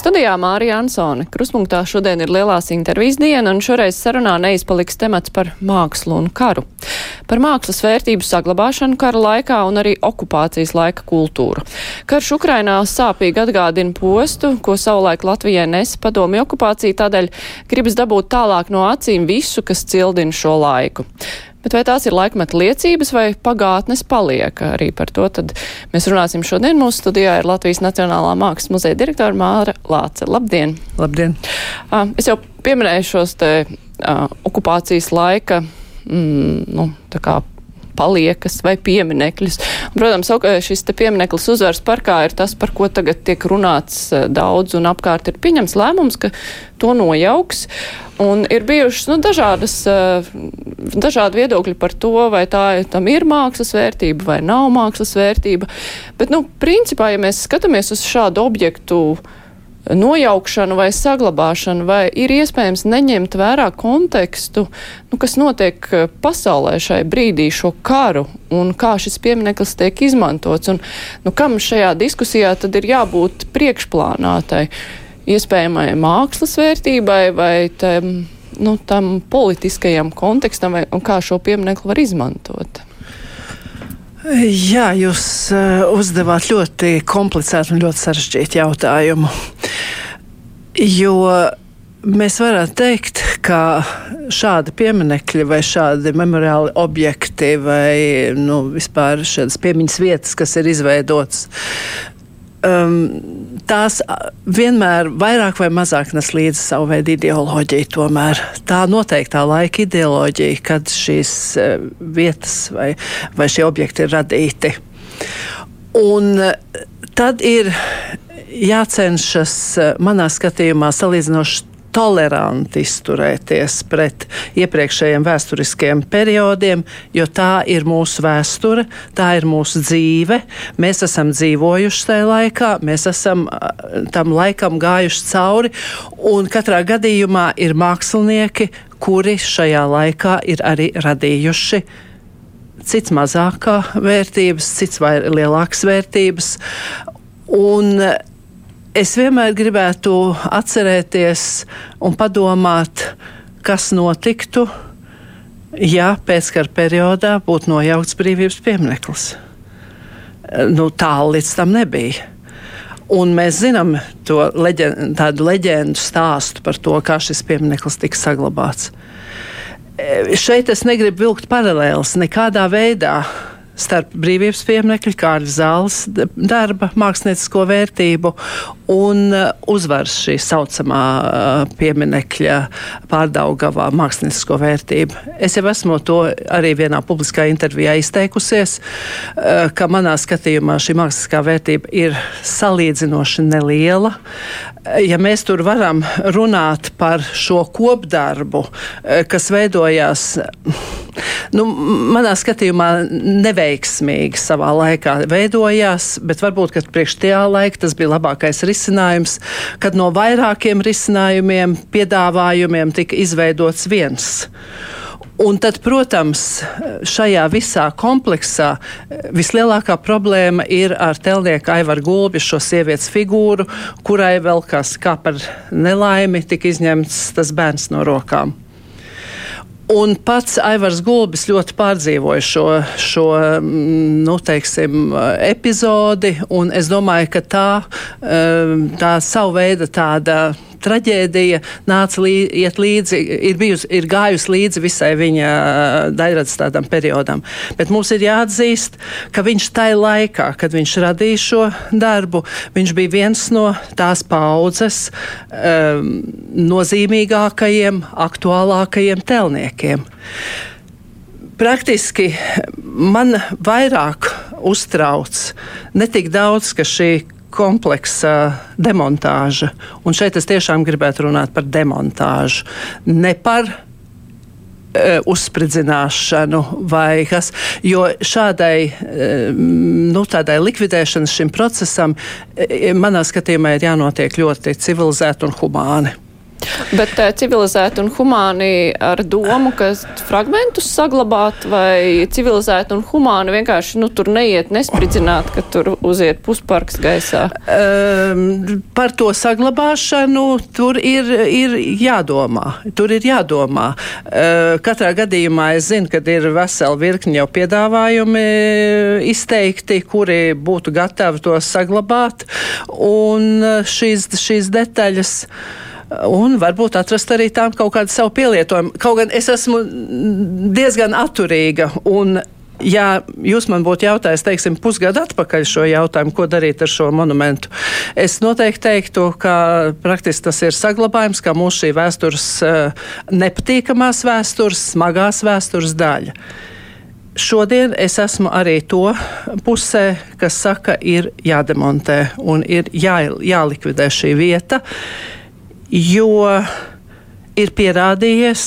Studijā Mārija Ansone. Kruspunktā šodien ir lielās intervijas diena, un šoreiz sarunā neizpaliks temats par mākslu un karu. Par mākslas vērtību saglabāšanu kara laikā un arī okupācijas laika kultūru. Karš Ukrainā sāpīgi atgādina postu, ko savulaik Latvijai nesa padomju okupācija, tādēļ gribas dabūt tālāk no acīm visu, kas cildina šo laiku. Bet vai tās ir laikmeta liecības vai pagātnes paliek? Arī par to mēs runāsim šodien. Mūsu studijā ir Latvijas Nacionālā mākslas muzeja direktora Māra Lāce. Labdien! Labdien! Es jau pieminēju šos te uh, okupācijas laika, mm, nu, paliekas vai pieminekļus. Protams, šis piemineklis uzvaras parkā ir tas, par ko tagad tiek runāts daudz un apkārt ir pieņems lēmums, ka to nojauks. Un ir bijušas nu, dažādas, dažādi viedokļi par to, vai tā tam ir mākslas vērtība vai nav mākslas vērtība. Bet, nu, principā, ja mēs skatāmies uz šādu objektu, uh, nojaukšanu vai saglabāšanu, vai ir iespējams neņemt vērā kontekstu, nu, kas notiek eh, pasaulē šai brīdī, šo karu, un kā šis piemineklis tiek izmantots, un nu, kam šajā diskusijā tad ir jābūt priekšplānātai, iespējamai mākslas vērtībai vai tam, nu, tam politiskajam kontekstam, vai, un kā šo pieminekli var izmantot. Jā, jūs uh, uzdevāt ļoti komplicētu un ļoti sarežģītu jautājumu. Jo mēs varētu teikt, ka šādi pieminekļi vai šādi memoriāli objekti vai nu, vispār šādas piemiņas vietas, kas ir izveidotas, um, tās vienmēr vairāk vai mazāk nes līdzi savu veidu ideoloģiju. Tomēr tā noteiktā laika ideoloģija, kad šīs uh, vietas vai, vai šie objekti ir radīti. Un tad ir jācenšas manā skatījumā salīdzinoši toleranti izturēties pret iepriekšējiem vēsturiskiem periodiem, jo tā ir mūsu vēsture, tā ir mūsu dzīve. Mēs esam dzīvojuši tajā laikā, mēs esam tam laikam gājuši cauri, un katrā gadījumā ir mākslinieki, kuri šajā laikā ir arī radījuši cits mazākā vērtības, cits vai lielākas vērtības. Un es vienmēr gribētu atcerēties un padomāt, kas notiktu, ja pēckara periodā būtu nojaukts brīvības piemineklis. Nu, tālu līdz tam nebija. Un mēs zinām to leģen, tādu leģendu stāstu par to, kā šis piemineklis tika saglabāts. E, šeit es negribu vilkt paralēlus nekādā veidā starp brīvības pieminiekļu, Kārļa Zāles darba māksliniecisko vērtību un uh, uzvaras šī saucamā uh, pieminekļa pārdaugavā māksliniecisko vērtību. Es jau esmu to arī vienā publiskā intervijā izteikusies, uh, ka manā skatījumā šī mākslinieckā vērtība ir salīdzinoši neliela. Ja mēs tur varam runāt par šo kopdarbu, kas veidojās, nu, manā skatījumā neveiksmīgi savā laikā veidojās, bet varbūt, ka priekš tajā laika tas bija labākais risinājums kad no vairākiem risinājumiem, piedāvājumiem tika izveidots viens. Un tad, protams, šajā visā kompleksā vislielākā problēma ir ar telnieku Aivaru Gulbi, šo sievietes figūru, kurai vēl kas kā par nelaimi tika izņemts tas bērns no rokām. Un pats Aivars Gulbis ļoti pārdzīvoja šo, šo mm, nu, teiksim, epizodi, un es domāju, ka tā, tā savu veidu tāda traģēdija nāca lī, līdzi, ir, bijusi, ir gājusi līdzi visai viņa daļradas tādam periodam. Bet mums ir jāatzīst, ka viņš tajā laikā, kad viņš radīja šo darbu, viņš bija viens no tās paudzes um, nozīmīgākajiem, aktuālākajiem telniekiem. Praktiski man vairāk uztrauc ne tik daudz, ka šī kompleksa demontāža. Un šeit es tiešām gribētu runāt par demontāžu, ne par e, uzspridzināšanu vai kas. Jo šādai e, nu, likvidēšanas šim procesam, e, manā skatījumā, ir jānotiek ļoti civilizēti un humāni. Bet uh, civilizēti un humāni ar domu, ka fragmentus saglabāt vai civilizēti un humāni vienkārši, nu, tur neiet nespridzināt, ka tur uziet pusparks gaisā? Um, par to saglabāšanu tur ir, ir jādomā. Tur ir jādomā. Uh, katrā gadījumā es zinu, ka ir vesela virkni jau piedāvājumi izteikti, kuri būtu gatavi to saglabāt. Un šīs, šīs detaļas un varbūt atrast arī tām kaut kādu savu pielietojumu. Kaut gan es esmu diezgan atturīga un Ja jūs man būtu jautājis, teiksim, pusgadu atpakaļ šo jautājumu, ko darīt ar šo monumentu, es noteikti teiktu, ka praktiski tas ir saglabājums, kā mūsu šī vēstures nepatīkamās vēstures, smagās vēstures daļa. Šodien es esmu arī to pusē, kas saka, ir jādemontē un ir jā, jālikvidē šī vieta, jo ir pierādījies,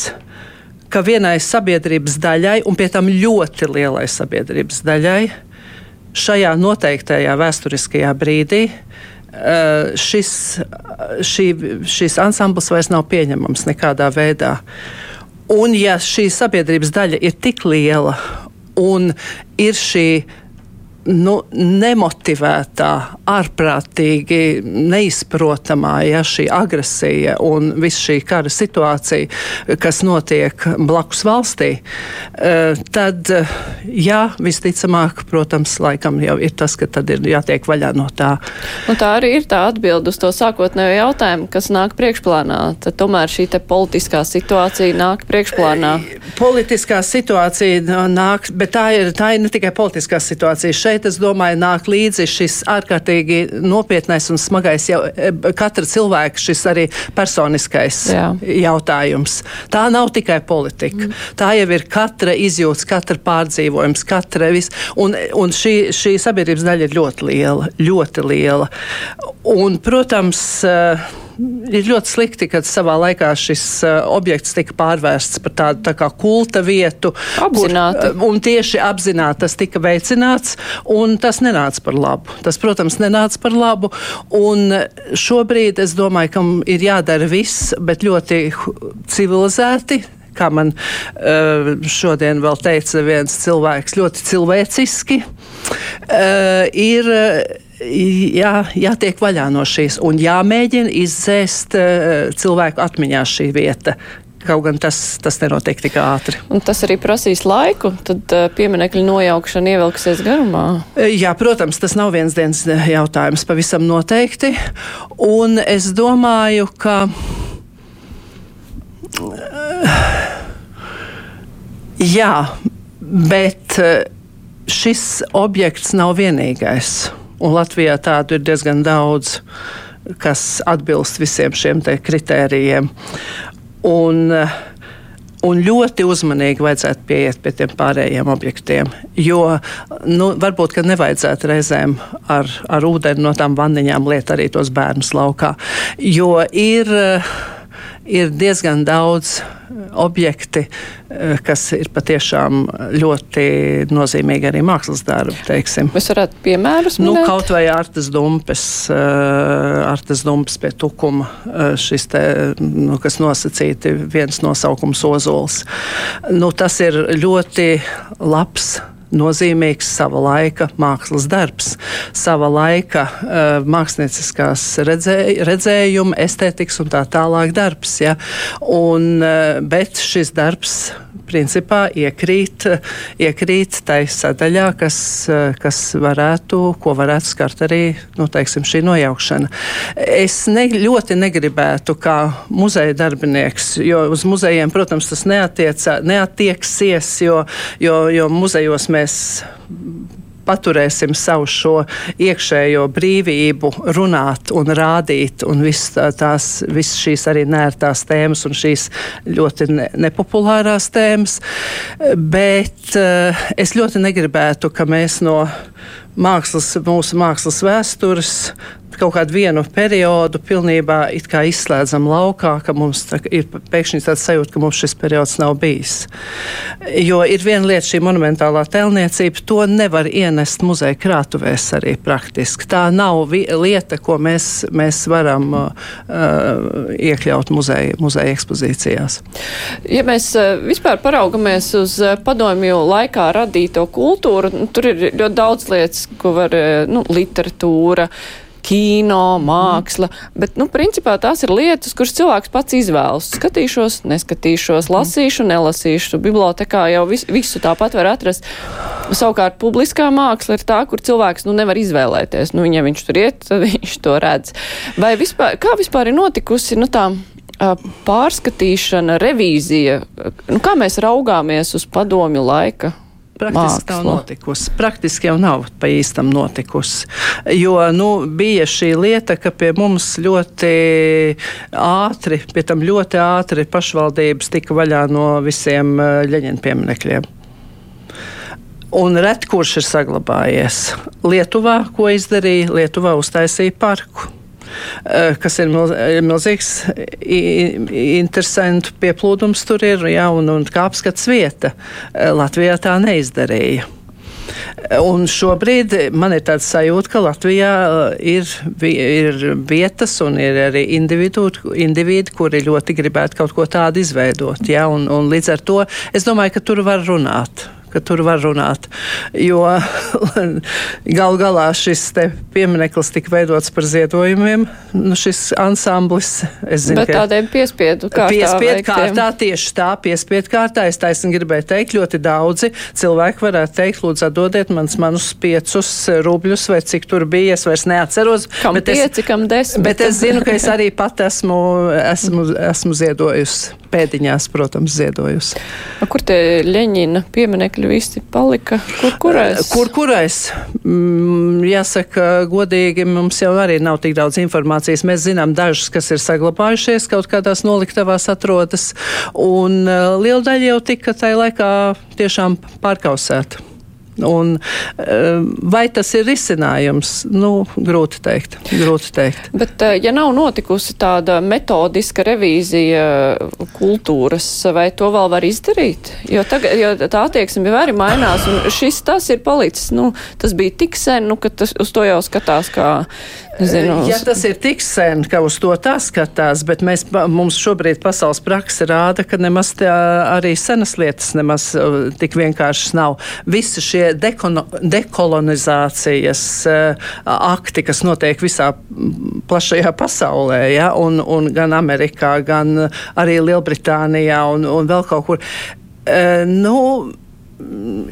ka vienai sabiedrības daļai, un pie tam ļoti lielai sabiedrības daļai, šajā noteiktajā vēsturiskajā brīdī eh, šis, šī, šis ansambls vairs nav pieņemams nekādā veidā. Un ja šī sabiedrības daļa ir tik liela un ir šī nu, nemotivētā, ārprātīgi neizprotamā ja, šī agresija un viss šī kara situācija, kas notiek blakus valstī, eh, tad, jā, visticamāk, protams, laikam jau ir tas, ka tad ir jātiek vaļā no tā. Un tā arī ir tā atbilde uz to sākotnējo jautājumu, kas nāk priekšplānā. Tad tomēr šī politiskā situācija nāk priekšplānā. Politiskā situācija nāk, bet tā ir, tā ir ne tikai politiskā situācija. Šeit šeit, es domāju, nāk līdzi šis ārkārtīgi nopietnais un smagais jau, e, katra cilvēka šis arī personiskais Jā. jautājums. Tā nav tikai politika. Mm. Tā jau ir katra izjūta, katra pārdzīvojums, katra vis. Un, un šī, šī sabiedrības daļa ir ļoti liela, ļoti liela. Un, protams, uh, ir ļoti slikti, ka savā laikā šis uh, objekts tika pārvērsts par tādu tā kā kulta vietu. Apzināti. Uh, un tieši apzināti tas tika veicināts, un tas nenāca par labu. Tas, protams, nenāca par labu. Un šobrīd es domāju, ka ir jādara viss, bet ļoti civilizēti kā man uh, šodien vēl teica viens cilvēks, ļoti cilvēciski, ir jā, jātiek vaļā no šīs un jāmēģina izdzēst uh, cilvēku atmiņā šī vieta. Kaut gan tas, tas nenotiek tik ātri. Un tas arī prasīs laiku, tad uh, pieminekļu nojaukšana ievilksies garumā. Jā, protams, tas nav viens dienas jautājums, pavisam noteikti. Un es domāju, ka. Jā, bet šis objekts nav vienīgais. Un Latvijā tādu ir diezgan daudz, kas atbilst visiem šiem kritērijiem. Un, Un ļoti uzmanīgi vajadzētu pieiet pie tiem pārējiem objektiem. Jo nu, varbūt nevajadzētu reizēm ar, ar ūdeni no tām vanniņām liet arī tos bērnus laukā. Jo ir, ir diezgan daudz objekti, eh, kas ir patiešām ļoti nozīmīgi arī mākslas darbi. Teiksim. Mēs varētu piemērus nu, minēt? Nu, kaut vai Artes Dumpes, uh, Artes Dumpes pie tukuma, šis te, nu, kas nosacīti viens nosaukums ozols. Nu, tas ir ļoti labs nozīmīgs sava laika mākslas darbs, sava laika uh, mākslinieckās redzē, redzējuma, estētikas un tā tālāk darbs. Ja? Un, uh, bet šis darbs principā iekrīt, iekrīt tai sadaļā, kas, kas varētu, ko varētu skart arī nu, teiksim, šī nojaukšana. Es ne, ļoti negribētu kā muzeja darbinieks, jo uz muzejiem, protams, tas neatieca, neatieksies, jo, jo, jo muzejos mēs paturēsim savu šo iekšējo brīvību, runāt un rādīt, un visas tās, visas šīs arī nērtās tēmas un šīs ļoti ne, nepopulārās tēmas. Bet uh, es ļoti negribētu, ka mēs no mākslas, mūsu mākslas vēstures kaut kādu vienu periodu pilnībā izslēdzam laukā, ka mums tā, ir pēkšņi tāds sajūta, ka mums šis periods nav bijis. Jo ir viena lieta šī monumentālā tēlniecība, to nevar ienest muzeja krātuvēs arī praktiski. Tā nav lieta, ko mēs, mēs varam uh, iekļaut muzeja, muzeja ekspozīcijās. Ja mēs uh, vispār paraugamies uz uh, padomju laikā radīto kultūru, nu, tur ir ļoti daudz lietas, ko var, uh, nu, literatūra, kino, māksla, bet, nu, principā tās ir lietas, kuras cilvēks pats izvēlas. Skatīšos, neskatīšos, lasīšu, nelasīšu. Bibliotekā jau vis, visu tāpat var atrast. Savukārt publiskā māksla ir tā, kur cilvēks, nu, nevar izvēlēties. Nu, ja viņš tur iet, tad viņš to redz. Vai vispār, kā vispār ir notikusi, nu, tā pārskatīšana, revīzija, nu, kā mēs raugāmies uz padomju laika Praktiski nav notikusi. Praktiski jau nav pa īstam notikusi. Jo nu, bija šī lieta, ka pie mums ļoti ātri, pie tam ļoti ātri pašvaldības tika vaļā no visiem Ļeņina pieminekļiem. Un ret kurš ir saglabājies. Lietuvā, ko izdarīja? Lietuvā uztaisīja parku. Eh, kas ir milzīgs interesantu pieplūdums tur ir, ja, un, un kā apskats vieta. Eh, Latvijā tā neizdarīja. Un šobrīd man ir tāds sajūta, ka Latvijā eh, ir, ir vietas un ir arī individi, kuri ļoti gribētu kaut ko tādu izveidot. Ja? Un, un līdz ar to es domāju, ka tur var runāt ka tur var runāt. Jo gal galā šis piemineklis tika veidots par ziedojumiem. Nu, šis ansamblis, es zinu, Bet tādiem piespiedu kārtā. Piespiedu kārtā, tieši tā, piespiedu kārtā. Es taisni gribēju teikt, ļoti daudzi cilvēki varētu teikt, lūdzu, atdodiet man manus piecus rubļus vai cik tur bija, es vairs neatceros. Kam bet pieci, es, kam desmit. Bet es zinu, ka es arī pat esmu, esmu, esmu ziedojusi. Pēdiņās, protams, ziedojusi. Kur te Ļeņina pieminekļi? visi palika? Kur kurais? Kur kurais? Mm, jāsaka, godīgi, mums jau arī nav tik daudz informācijas. Mēs zinām dažus, kas ir saglabājušies, kaut kādās noliktavās atrodas, un uh, liela daļa jau tika tajā laikā tiešām pārkausēta. Un, eh, vai tas ir risinājums? Nu, grūti teikt. Grūti teikt. Bet, eh, ja nav notikusi tāda metodiska revīzija kultūras, vai to vēl var izdarīt? Jo, tagad, jo tā attieksme jau arī mainās, un šis tas ir palicis. Nu, tas bija tik sen, nu, ka tas, uz to jau skatās kā Zinu, ja tas ir tik sen, ka uz to tā skatās, bet mēs, mums šobrīd pasaules praksa rāda, ka nemaz tā, arī senas lietas nemaz uh, tik vienkāršas nav. Visi šie dekono, dekolonizācijas uh, akti, kas notiek visā plašajā pasaulē, ja, un, un gan Amerikā, gan arī Lielbritānijā un, un vēl kaut kur. Uh, nu,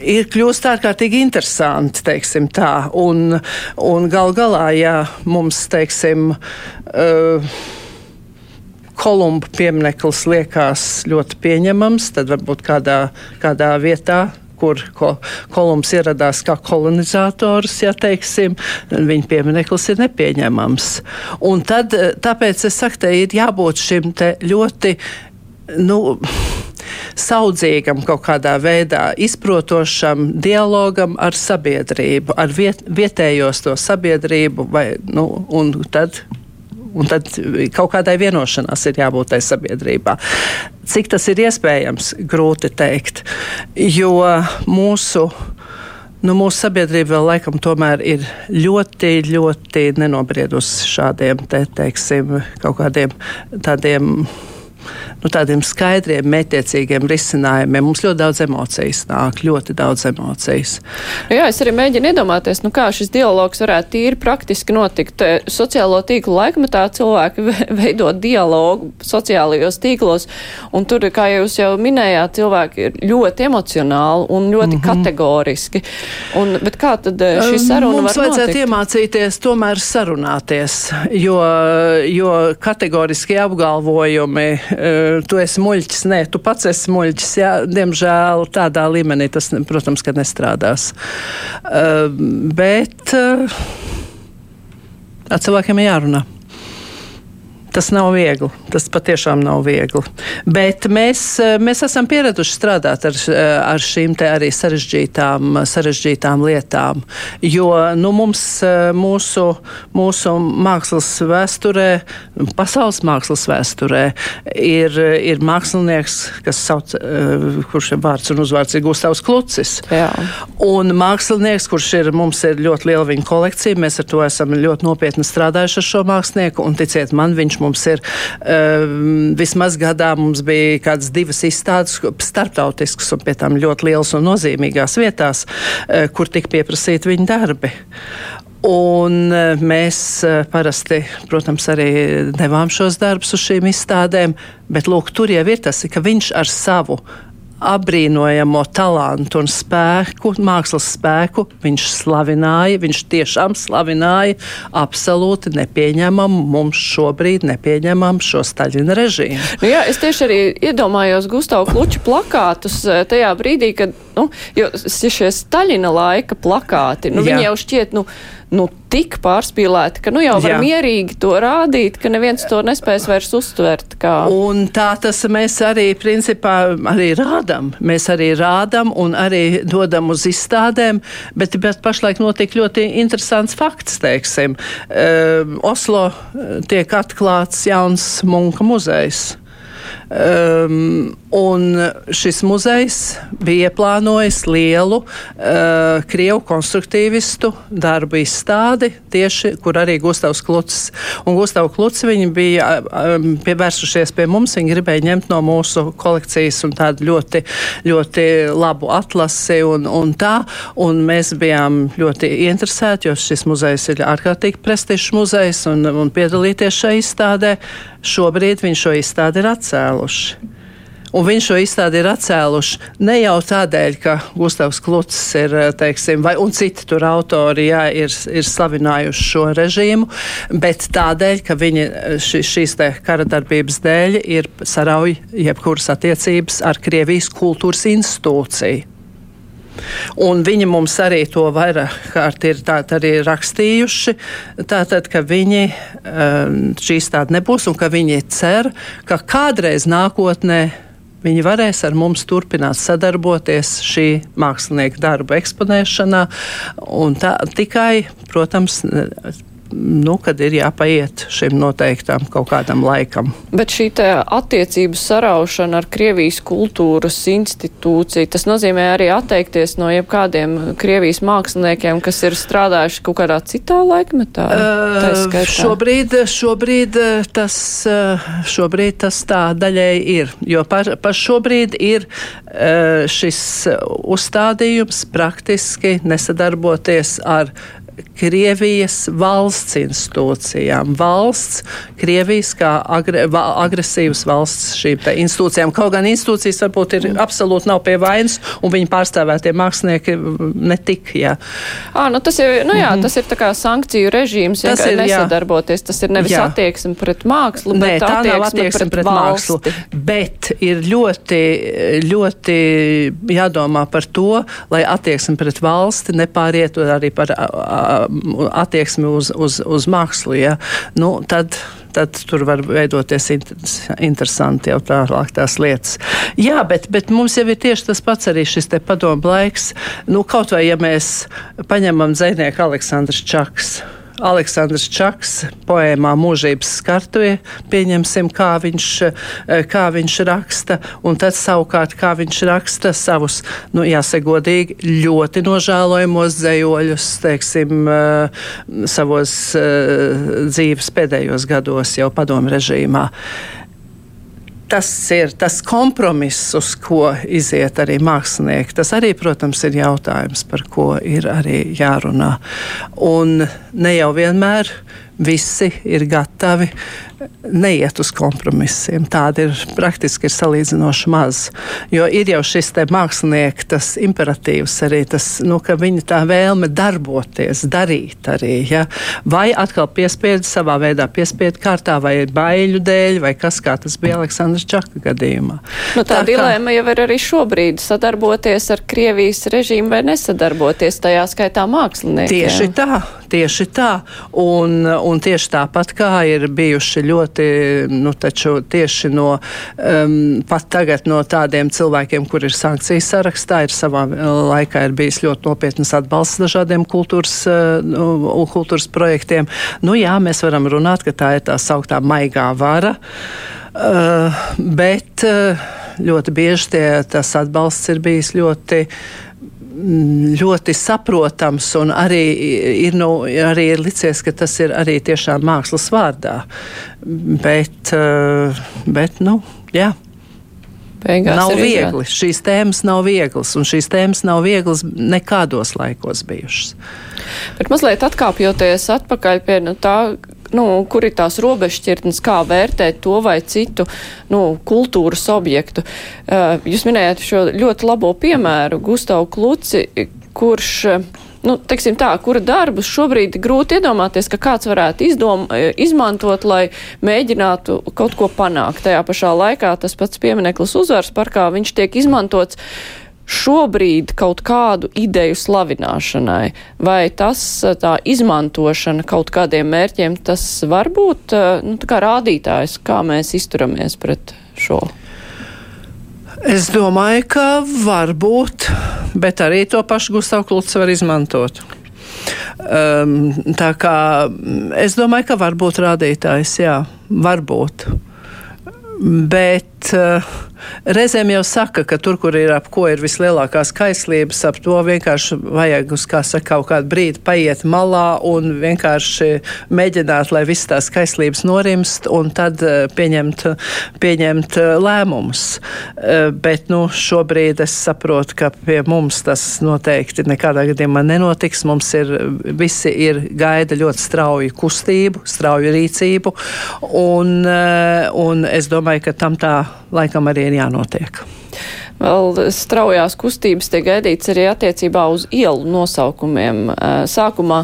ir kļūst ārkārtīgi interesanti, teiksim tā. Un, un gal galā, ja mums, teiksim, uh, Kolumba piemineklis liekas ļoti pieņemams, tad varbūt kādā, kādā vietā kur ko, Kolumbs ieradās kā kolonizators, ja teiksim, viņa piemineklis ir nepieņemams. Un tad, tāpēc es saku, te ir jābūt šim te ļoti, nu, saudzīgam, kaut kādā veidā izprotošam dialogam ar sabiedrību, ar viet, vietējos to sabiedrību, vai, nu, un tad Un tad kaut kādai vienošanās ir jābūt tai sabiedrībā. Cik tas ir iespējams, grūti teikt. Jo mūsu, nu, mūsu sabiedrība vēl laikam tomēr ir ļoti, ļoti nenobriedusi šādiem, te, teiksim, kaut kādiem tādiem nu, tādiem skaidriem, mētiecīgiem risinājumiem. Mums ļoti daudz emocijas nāk, ļoti daudz emocijas. Nu, jā, es arī mēģinu iedomāties, nu, kā šis dialogs varētu tīri praktiski notikt. Sociālo tīklu laikmetā cilvēki veido dialogu sociālajos tīklos, un tur, kā jūs jau minējāt, cilvēki ir ļoti emocionāli un ļoti mm -hmm. kategoriski. Un, bet kā tad eh, šī saruna Mums var vajadzētu notikt? iemācīties tomēr sarunāties, jo, jo kategoriski apgalvojumi eh, tu esi muļķis. Nē, tu pats esi muļķis. Jā, diemžēl tādā līmenī tas, protams, nestrādās. Uh, bet uh, ar cilvēkiem jārunā. Tas nav viegli. Tas patiešām nav viegli. Bet mēs, mēs esam pieraduši strādāt ar, ar šīm arī sarežģītām, sarežģītām lietām. Jo nu, mums, mūsu, mūsu mākslas vēsturē, pasaules mākslas vēsturē, ir, ir mākslinieks, kas sauc, kurš ir vārds un uzvārds ir Gustavs Klucis. Jā. Un mākslinieks, kurš ir, mums ir ļoti liela viņa kolekcija, mēs ar to esam ļoti nopietni strādājuši ar šo mākslinieku. Un ticiet man, viņš mums ir uh, vismaz gadā mums bija kādas divas izstādes, starptautiskas un pie tām ļoti lielas un nozīmīgās vietās, uh, kur tika pieprasīti viņa darbi. Un uh, mēs uh, parasti, protams, arī devām šos darbus uz šīm izstādēm, bet lūk, tur jau ir tas, ka viņš ar savu apbrīnojamo talantu un spēku, mākslas spēku viņš slavināja, viņš tiešām slavināja absolūti nepieņemamu, mums šobrīd nepieņemamu šo Staļina režīmu. Nu jā, es tieši arī iedomājos Gustavu Kluču plakātus eh, tajā brīdī, kad, nu, jo šie Staļina laika plakāti, nu, jā. viņi jau šķiet, nu, nu, tik pārspīlēti, ka nu jau var Jā. mierīgi to rādīt, ka neviens to nespēs vairs uztvert. Kā... Un tā tas mēs arī principā arī rādam. Mēs arī rādam un arī dodam uz izstādēm, bet, bet pašlaik notiek ļoti interesants fakts, teiksim. Uh, Oslo tiek atklāts jauns munka muzejs. Um, un šis muzejs bija ieplānojis lielu uh, krievu konstruktīvistu darbu izstādi, tieši, kur arī Gustavs Kluts. Un Gustavs Kluts viņi bija um, pievērsušies pie mums, viņi gribēja ņemt no mūsu kolekcijas un tādu ļoti, ļoti labu atlasi un, un tā. Un mēs bijām ļoti interesēti, jo šis muzejs ir ārkārtīgi prestižs muzejs un, un piedalīties šajā izstādē. Šobrīd viņš šo izstādi ir atcēluši. Un viņš šo izstādi ir atcēluši ne jau tādēļ, ka Gustavs Kluts ir, teiksim, vai citi tur autori jā, ir, ir slavinājuši šo režīmu, bet tādēļ, ka viņi ši, šīs te kara darbības dēļ ir sarauj jebkuras attiecības ar Krievijas kultūras institūciju. Un viņi mums arī to vairāk kārt ir arī rakstījuši, tātad, ka viņi um, šīs tāda nebūs un ka viņi cer, ka kādreiz nākotnē viņi varēs ar mums turpināt sadarboties šī mākslinieka darba eksponēšanā. Tā, tikai, protams, nu, kad ir jāpaiet šim noteiktam kaut kādam laikam. Bet šī attiecību saraušana ar Krievijas kultūras institūciju, tas nozīmē arī atteikties no jebkādiem Krievijas māksliniekiem, kas ir strādājuši kaut kādā citā laikmetā? Uh, šobrīd, šobrīd, tas, šobrīd tas tā daļai ir, jo par, par šobrīd ir šis uzstādījums praktiski nesadarboties ar Krievijas valsts institūcijām. Valsts, Krievijas kā agre, va, agresīvas valsts šīm institūcijām. Kaut gan institūcijas varbūt ir absolūti nav pie vainas, un viņi pārstāvētie mākslinieki netik. Jā. À, nu tas, ir, nu jā, mm -hmm. tas ir tā kā sankciju režīms, tas ir nesadarboties. Jā. Tas ir nevis jā. attieksme pret mākslu, Nē, bet tā nav attieksme pret, pret mākslu. Bet ir ļoti, ļoti jādomā par to, lai attieksme pret valsti nepārietu arī par attieksmi uz, uz, uz mākslu, ja, nu, tad tad tur var veidoties interesanti jau tālāk tās lietas. Jā, bet, bet mums jau ir tieši tas pats arī šis te padomu laiks. Nu, kaut vai ja mēs paņemam dzēnieku Aleksandrs Čaks. Aleksandrs Čaks poēmā Mūžības skartuvie, pieņemsim, kā viņš, eh, kā viņš raksta, un tad savukārt, kā viņš raksta savus, nu, jāsegodīgi, ļoti nožēlojamos dzējoļus, teiksim, eh, savos eh, dzīves pēdējos gados jau padomu režīmā tas ir tas kompromiss, uz ko iziet arī mākslinieki. Tas arī, protams, ir jautājums, par ko ir arī jārunā. Un ne jau vienmēr visi ir gatavi neiet uz kompromisiem. Tāda ir praktiski ir salīdzinoši maz. Jo ir jau šis mākslinieks, tas imperatīvs arī, tas, nu, ka viņa tā vēlme darboties, darīt arī. Ja? Vai atkal piespiedu savā veidā, piespiedu kārtā, vai baiļu dēļ, vai kas kā tas bija Aleksandrs Čaka gadījumā. Nu, tā tā dilēma kā... jau ir arī šobrīd sadarboties ar Krievijas režīmu vai nesadarboties tajā skaitā māksliniekiem. Tieši tā, tieši tā. Un, un tieši tāpat kā ir bijuši ļoti, nu, taču tieši no, um, pat tagad no tādiem cilvēkiem, kur ir sankcijas sarakstā, ir savā laikā ir bijis ļoti nopietnas atbalsts dažādiem kultūras, uh, kultūras projektiem. Nu jā, mēs varam runāt, ka tā ir tā sauktā maigā vara. Uh, bet uh, ļoti bieži tie, tas atbalsts ir bijis ļoti mm, ļoti saprotams, un arī ir, nu, arī ir licies, ka tas ir arī tiešām mākslas vārdā. Bet, uh, bet nu, jā. Beigās nav viegli. Izrād. Šīs tēmas nav vieglas, un šīs tēmas nav vieglas nekādos laikos bijušas. Bet mazliet atkāpjoties atpakaļ pie nu, tā, nu, kur ir tās robežšķirtnes, kā vērtēt to vai citu nu, kultūras objektu. Uh, jūs minējāt šo ļoti labo piemēru Gustavu Kluci, kurš nu, teiksim tā, kura darbus šobrīd grūti iedomāties, ka kāds varētu izdom, izmantot, lai mēģinātu kaut ko panākt. Tajā pašā laikā tas pats piemineklis uzvaras parkā, viņš tiek izmantots šobrīd kaut kādu ideju slavināšanai, vai tas tā izmantošana kaut kādiem mērķiem, tas var būt nu, kā rādītājs, kā mēs izturamies pret šo? Es domāju, ka var būt, bet arī to pašu Gustavu Kluts var izmantot. Um, tā kā es domāju, ka var būt rādītājs, jā, var būt. Bet uh, Reizēm jau saka, ka tur, kur ir ap ko ir vislielākās kaislības, ap to vienkārši vajag uz kā saka, kaut kādu brīdi paiet malā un vienkārši mēģināt, lai viss tās kaislības norimst un tad eh, pieņemt, pieņemt eh, lēmumus. Bet nu, šobrīd es saprotu, ka pie mums tas noteikti nekādā gadījumā nenotiks. Mums ir visi ir gaida ļoti strauju kustību, strauju rīcību un, un es domāju, ka tam tā laikam arī ir jānotiek. Vēl straujās kustības tiek gaidīts arī attiecībā uz ielu nosaukumiem. Sākumā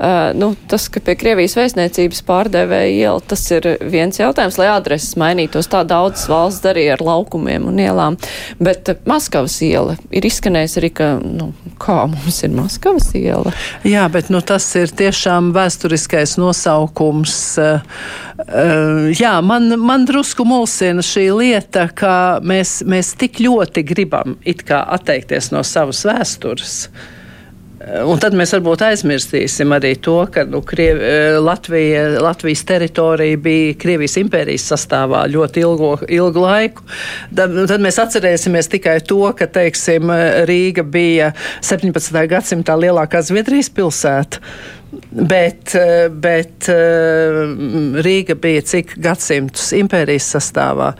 Uh, nu, tas, ka pie Krievijas vēstniecības pārdevēja iela, tas ir viens jautājums, lai adreses mainītos. Tā daudzas valsts darīja ar laukumiem un ielām. Bet uh, Maskavas iela ir izskanējis arī, ka, nu, kā mums ir Maskavas iela? Jā, bet nu, tas ir tiešām vēsturiskais nosaukums. Uh, uh, jā, man, man drusku mulsina šī lieta, ka mēs, mēs tik ļoti gribam it kā atteikties no savas vēstures. Un tad mēs varbūt aizmirsīsim arī to, ka nu, Kriev, eh, Latvija, Latvijas teritorija bija Krievijas impērijas sastāvā ļoti ilgo, ilgu laiku. Tad, tad mēs atcerēsimies tikai to, ka teiksim, Rīga bija 17. gadsimtā lielākā Zviedrijas pilsēta. Bet, eh, bet eh, Rīga bija cik gadsimtus impērijas sastāvā.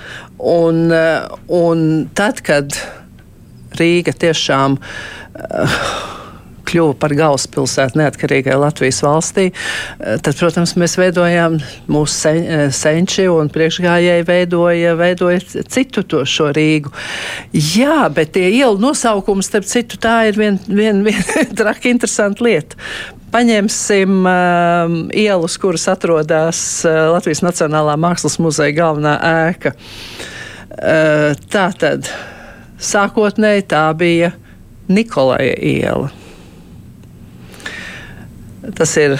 Un, un tad, kad Rīga tiešām uh, kļuva par galvaspilsētu neatkarīgai Latvijas valstī, eh, tad, protams, mēs veidojām mūsu sen, eh, senči un priekšgājēji veidoja, veidoja citu to šo Rīgu. Jā, bet tie ielu nosaukumi, starp citu, tā ir viena vien, vien, traki interesanta lieta. Paņemsim uh, ielas, kuras atrodas uh, Latvijas Nacionālā Mākslas muzeja galvenā ēka. Uh, tā tad sākotnēji tā bija Nikolaja iela. Tas ir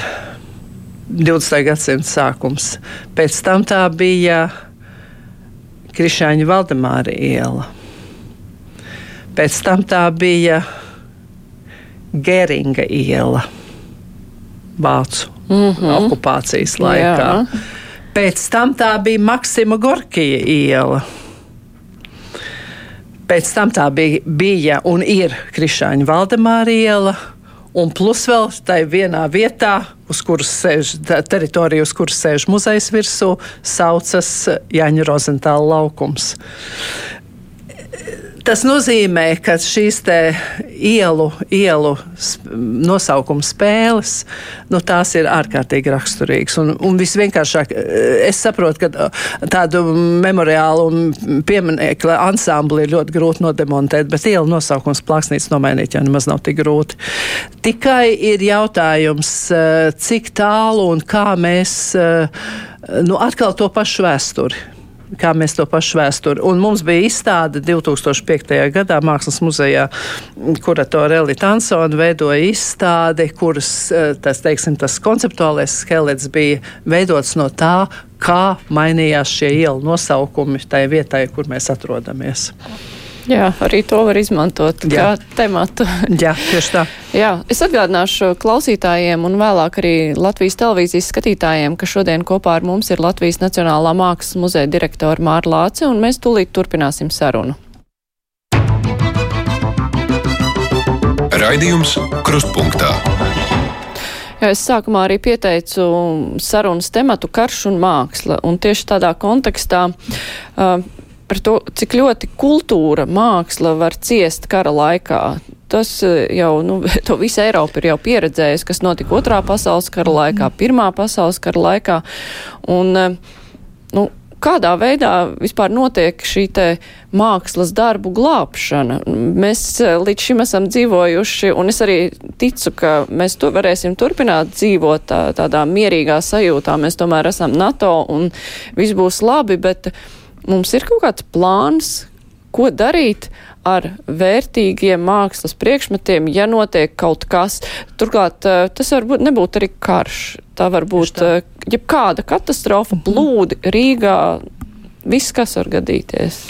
20. gadsimta sākums. Pēc tam tā bija Krišāņa Valdemāra iela. Pēc tam tā bija Geringa iela Vācu mm -hmm. okupācijas laikā. Jā. Pēc tam tā bija Maksima Gorkija iela. Pēc tam tā bija, bija un ir Krišāņa Valdemāra iela Un plus vēl tai vienā vietā, uz kuras sēž teritorija, uz kuras sēž muzejs virsū, saucas Jaņa Rozentāla laukums. Tas nozīmē, ka šīs ielu, ielu nosaukuma spēles, nu, ir ārkārtīgi raksturīgas. Un, un visvienkāršāk, eh, es saprotu, ka eh, tādu memoriālu un pieminiektu ansambli ir ļoti grūti nodemontēt, bet ielu nosaukums plāksnītes nomainīt jau nemaz nav tik grūti. Tikai ir jautājums, eh, cik tālu un kā mēs, nu, atkal to pašu vēsturi kā mēs to pašu vēsturi. Un mums bija izstāde 2005. gadā Mākslas muzejā, kuratora Elita Ansona veidoja izstādi, kuras, eh, tas, teiksim, tas konceptuālais skelets bija veidots no tā, kā mainījās šie ielu nosaukumi tajā vietā, kur mēs atrodamies. Jā, arī to var izmantot Jā. kā tematu. Jā, tieši tā. Jā, es atgādināšu klausītājiem un vēlāk arī Latvijas televīzijas skatītājiem, ka šodien kopā ar mums ir Latvijas Nacionālā mākslas muzeja direktora Māra Lāce, un mēs tūlīt turpināsim sarunu. Raidījums Krustpunktā. Jā, es sākumā arī pieteicu sarunas tematu karš un māksla, un tieši tādā kontekstā uh, par to, cik ļoti kultūra, māksla var ciest kara laikā. Tas eh, jau, nu, to visa Eiropa ir jau pieredzējusi, kas notika otrā pasaules kara laikā, pirmā pasaules kara laikā. Un, eh, nu, kādā veidā vispār notiek šī mākslas darbu glābšana. Mēs eh, līdz šim esam dzīvojuši, un es arī ticu, ka mēs to varēsim turpināt dzīvot tā, tādā mierīgā sajūtā. Mēs tomēr esam NATO un viss būs labi, bet mums ir kaut kāds plāns, ko darīt ar vērtīgiem mākslas priekšmetiem, ja notiek kaut kas. Turklāt eh, tas var būt nebūt arī karš. Tā var būt eh, jebkāda katastrofa, mhm. plūdi Rīgā, viss, kas var gadīties.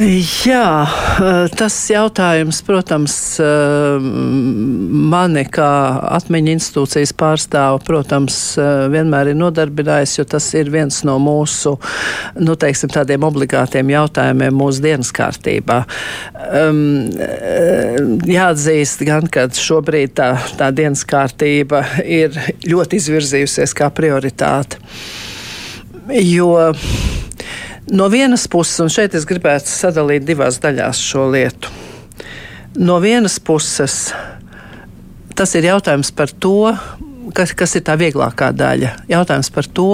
Jā, eh, tas jautājums, protams, eh, mani kā atmiņu institūcijas pārstāvu, protams, eh, vienmēr ir nodarbinājis, jo tas ir viens no mūsu, nu, teiksim, tādiem obligātiem jautājumiem mūsu dienas kārtībā. Um, jāatzīst gan, ka šobrīd tā, tā dienas kārtība ir ļoti izvirzījusies kā prioritāte. Jo No vienas puses, un šeit es gribētu sadalīt divās daļās šo lietu. No vienas puses, tas ir jautājums par to, kas, kas ir tā vieglākā daļa. Jautājums par to,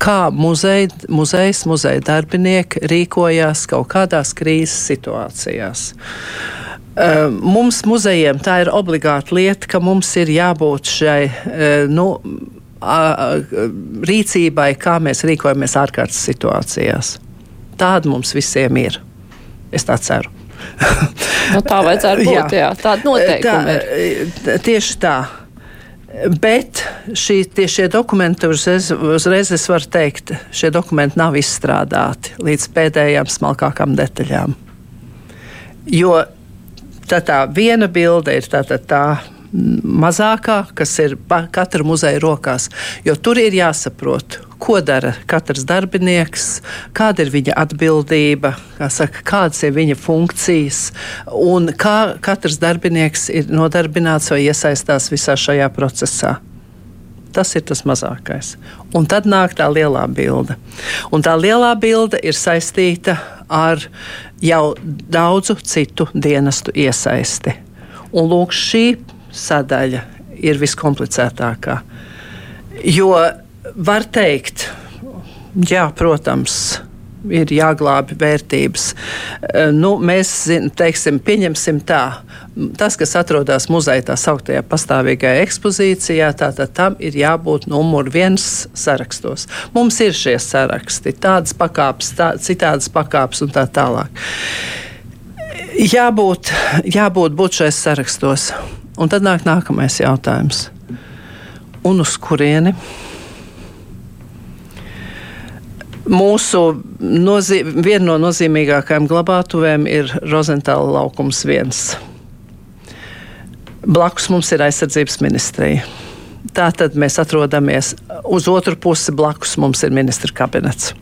kā muzeja, muzejs, muzeja darbinieki rīkojās kaut kādās krīzes situācijās. Ehm, mums, muzejiem, tā ir obligāta lieta, ka mums ir jābūt šai eh, nu, rīcībai, kā mēs rīkojamies ārkārtas situācijās. Tāda mums visiem ir. Es tā ceru. nu, tā vajadzētu būt. jā. Jā, tāda noteikuma tā, ir. Tieši tā. Bet šī, šie dokumenti, uzreiz, uzreiz es varu teikt, šie dokumenti nav izstrādāti līdz pēdējām smalkākām detaļām. Jo tā, tā viena bilde ir tā, tā, tā mazākā, kas ir katra muzeja rokās. Jo tur ir jāsaprot, ko dara katrs darbinieks, kāda ir viņa atbildība, kā saka, kādas ir viņa funkcijas un kā katrs darbinieks ir nodarbināts vai iesaistās visā šajā procesā. Tas ir tas mazākais. Un tad nāk tā lielā bilde. Un tā lielā bilde ir saistīta ar jau daudzu citu dienestu iesaisti. Un lūk, šī sadaļa ir viskomplicētākā. Jo var teikt, jā, protams, ir jāglābj vērtības. Eh, nu, mēs teiksim, pieņemsim tā, tas, kas atrodas muzeja tā sauktajā pastāvīgajā ekspozīcijā, tātad tam ir jābūt numur viens sarakstos. Mums ir šie saraksti, tādas pakāpes, tā, citādas pakāpes un tā tālāk. Jābūt, jābūt būt šais sarakstos. Un tad nāk nākamais jautājums. Un uz kurieni? Mūsu viena no nozīmīgākajām glabātuvēm ir Rozentāla laukums viens. Blakus mums ir aizsardzības ministrija. Tā tad mēs atrodamies uz otru pusi, blakus mums ir ministra kabinets.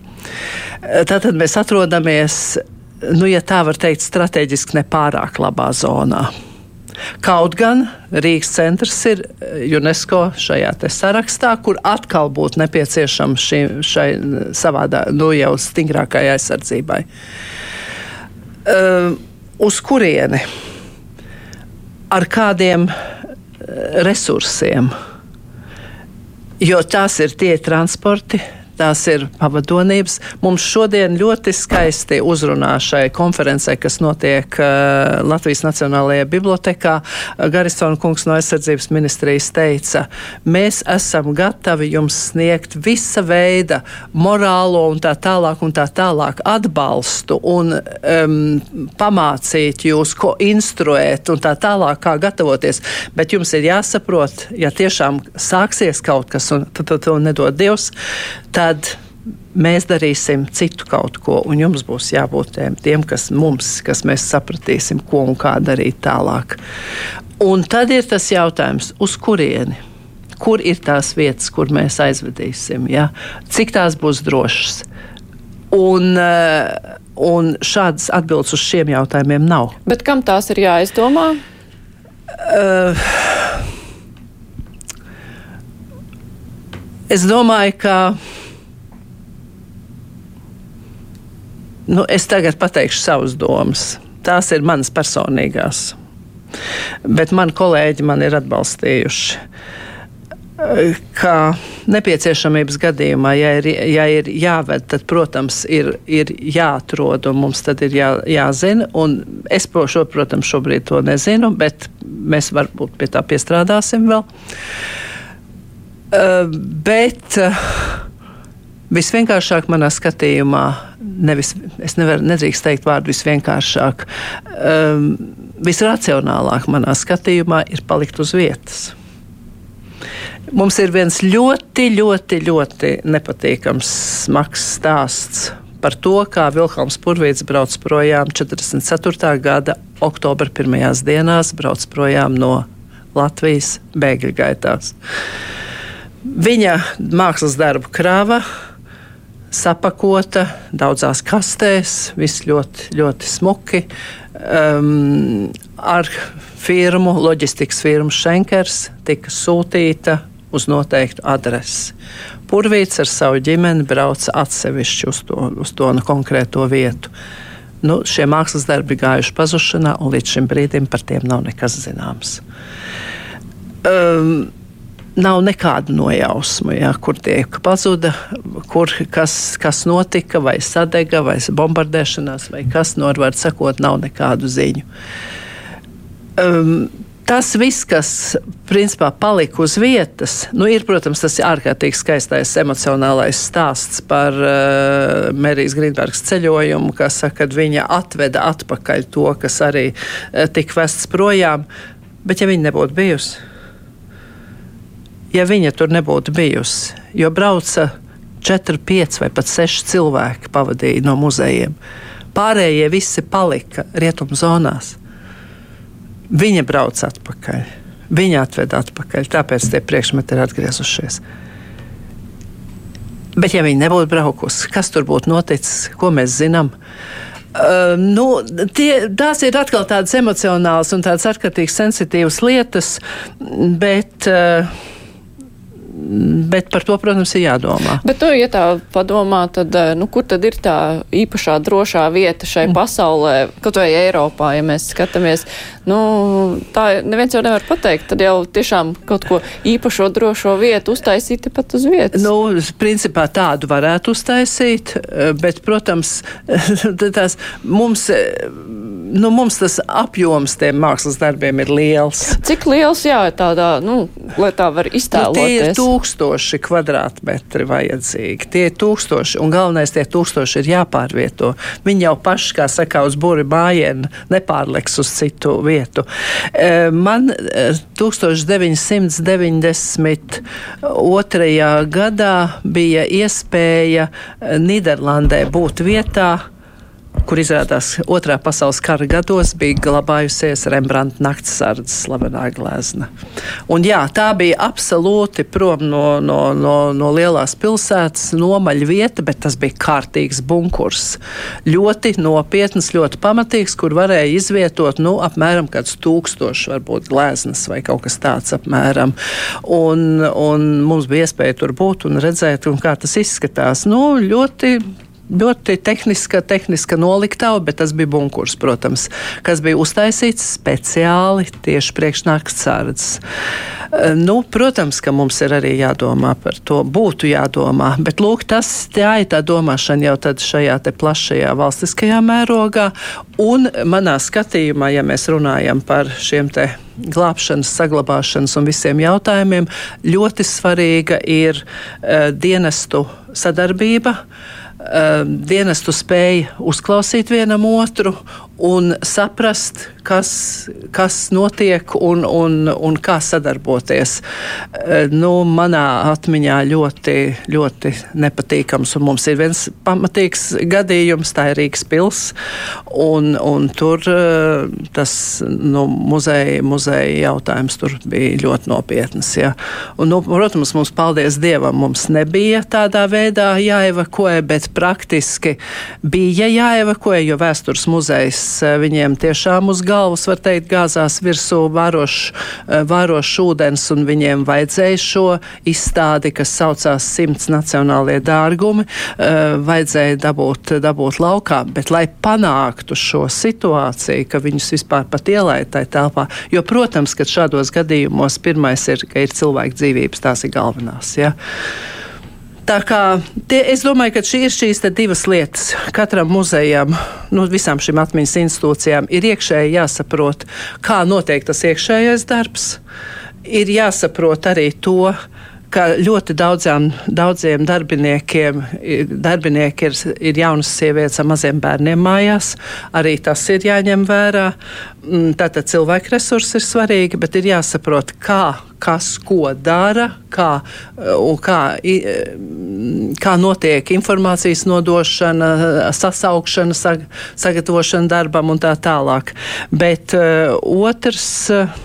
Tātad mēs atrodamies, nu, ja tā var teikt, strateģiski nepārāk labā zonā. Kaut gan Rīgas centrs ir eh, UNESCO šajā sarakstā, kur atkal būtu nepieciešama šī, šai savādā, nu jau stingrākai aizsardzībai. Uh, uz kurieni? Ar kādiem eh, resursiem? Jo tās ir tie transporti, tās ir pavadonības. Mums šodien ļoti skaisti uzrunā šai konferencē, kas notiek uh, Latvijas Nacionālajā bibliotekā. Garistona kungs no aizsardzības ministrijas teica, mēs esam gatavi jums sniegt visa veida morālo un tā tālāk un tā tālāk atbalstu un um, pamācīt jūs, ko instruēt un tā tālāk, kā gatavoties. Bet jums ir jāsaprot, ja tiešām sāksies kaut kas un to, nedod Dievs, tad mēs darīsim citu kaut ko, un jums būs jābūt tiem, kas mums, kas mēs sapratīsim, ko un kā darīt tālāk. Un tad ir tas jautājums, uz kurieni? Kur ir tās vietas, kur mēs aizvedīsim? Ja? Cik tās būs drošas? Un, eh, un šādas atbildes uz šiem jautājumiem nav. Bet kam tās ir jāizdomā? Uh, es domāju, ka nu, es tagad pateikšu savas domas. Tās ir manas personīgās. Bet mani kolēģi man ir atbalstījuši. Kā nepieciešamības gadījumā, ja ir, ja ir jāved, tad, protams, ir, ir jāatrod un mums tad ir jā, jāzina. Es, šo, protams, šobrīd to nezinu, bet mēs varbūt pie tā piestrādāsim vēl. Bet visvienkāršāk manā skatījumā, nevis, es nevaru, nedrīkst teikt vārdu visvienkāršāk, um, visracionālāk manā skatījumā ir palikt uz vietas. Mums ir viens ļoti, ļoti, ļoti nepatīkams smags stāsts par to, kā Vilhelms Purvīts brauc projām 44. gada oktobra pirmajās dienās, brauc projām no Latvijas bēgļu gaitās. Viņa mākslas darbu krāva sapakota daudzās kastēs, viss ļoti, ļoti smuki. Um, ar firmu, loģistikas firmu Schenkers tika sūtīta uz noteiktu adresi. Purvīts ar savu ģimeni brauca atsevišķi uz to, uz to konkrēto vietu. Nu, šie mākslas darbi gājuši pazušanā, un līdz šim brīdim par tiem nav nekas zināms. Um, nav nekādu nojausmu, ja, kur tie pazuda, kur, kas, kas notika, vai sadega, vai bombardēšanās, vai kas no var sakot, nav nekādu ziņu. Um, Tas viss, kas principā palika uz vietas, nu, ir, protams, tas ārkārtīgi skaistais emocionālais stāsts par uh, Merijas Grīnbergas ceļojumu, kas saka, ka viņa atveda atpakaļ to, kas arī uh, tika vests projām. Bet, ja viņa nebūtu bijusi, ja viņa tur nebūtu bijusi. Jo brauca 4, 5 vai pat 6 cilvēki pavadīja no muzejiem. Pārējie visi palika rietumu zonās. Viņa brauca atpakaļ. Viņa atveda atpakaļ, tāpēc tie priekšmeti ir atgriezušies. Bet, ja viņi nebūtu braukusi, kas tur būtu noticis, ko mēs zinām? Uh, nu, tie, tās ir atkal tādas emocionālas un tādas ārkārtīgi sensitīvas lietas, bet uh, bet par to, protams, ir jādomā. Bet, nu, ja tā padomā, tad eh, nu, kur tad ir tā īpašā drošā vieta šai mm. pasaulē, kaut vai Eiropā, ja mēs skatāmies? Nu, tā neviens jau nevar pateikt. Tad jau tiešām kaut ko īpašo drošo vietu uztaisīt pat uz vietas. Nu, principā tādu varētu uztaisīt, eh, bet, protams, tās mums nu, mums tas apjoms tiem mākslas darbiem ir liels. Cik liels, jā, tādā, nu, lai tā var iztēloties? Nu, tie ir tūkstoši kvadrātmetri vajadzīgi. Tie ir tūkstoši, un galvenais tie tūkstoši ir jāpārvieto. Viņi jau paši, kā saka, uz būri mājienu nepārliks uz citu vietu. E, man 1992. gadā bija iespēja Nīderlandē būt vietā, kur izrādās otrā pasaules kara gados bija glabājusies Rembrandta naktsardzes slavenā glezna. Un jā, tā bija absolūti prom no, no, no, no lielās pilsētas, nomaļa vieta, bet tas bija kārtīgs bunkurs. Ļoti nopietns, ļoti pamatīgs, kur varēja izvietot, nu, apmēram kāds tūkstoši, varbūt gleznas vai kaut kas tāds apmēram. Un, un mums bija iespēja tur būt un redzēt, un kā tas izskatās. Nu, ļoti ļoti tehniska, tehniska noliktava, bet tas bija bunkurs, protams, kas bija uztaisīts speciāli tieši priekšnākstsārdzes. Nu, protams, ka mums ir arī jādomā par to, būtu jādomā, bet lūk, tas tā ir tā domāšana jau tad šajā te plašajā valstiskajā mērogā, un manā skatījumā, ja mēs runājam par šiem te glābšanas, saglabāšanas un visiem jautājumiem, ļoti svarīga ir uh, dienestu sadarbība. Uh, dienestu spēja uzklausīt vienam otru un saprast, kas, kas notiek un, un, un kā sadarboties. Eh, nu, manā atmiņā ļoti, ļoti nepatīkams, un mums ir viens pamatīgs gadījums, tā ir Rīgas pils, un, un tur eh, tas nu, muzeja, muzeja jautājums tur bija ļoti nopietnas. Ja. Un, nu, protams, mums, paldies Dievam, mums nebija tādā veidā jāevakuē, bet praktiski bija jāevakuē, jo vēstures muzejs Eh, viņiem tiešām uz galvas, var teikt, gāzās virsū varošs eh, varoš ūdens, un viņiem vajadzēja šo izstādi, kas saucās Simts nacionālie dārgumi, eh, vajadzēja dabūt, dabūt laukā, bet lai panāktu šo situāciju, ka viņus vispār pat ielaid tajā telpā, jo, protams, ka šādos gadījumos pirmais ir, ka ir cilvēku dzīvības, tās ir galvenās. Ja? Tā kā tie, es domāju, ka šī ir šīs divas lietas. Katram muzejam, nu, visām šīm atmiņas institūcijām ir iekšēji jāsaprot, kā notiek tas iekšējais darbs. Ir jāsaprot arī to, ka ļoti daudzām, daudziem darbiniekiem darbinieki ir, ir jaunas sievietes ar maziem bērniem mājās. Arī tas ir jāņem vērā. Mm, tātad cilvēku resursi ir svarīgi, bet ir jāsaprot, kā, kas ko dara, kā, kā, kā notiek informācijas nodošana, sasaukšana, sag, sagatavošana darbam un tā tālāk. Bet uh, otrs. Uh,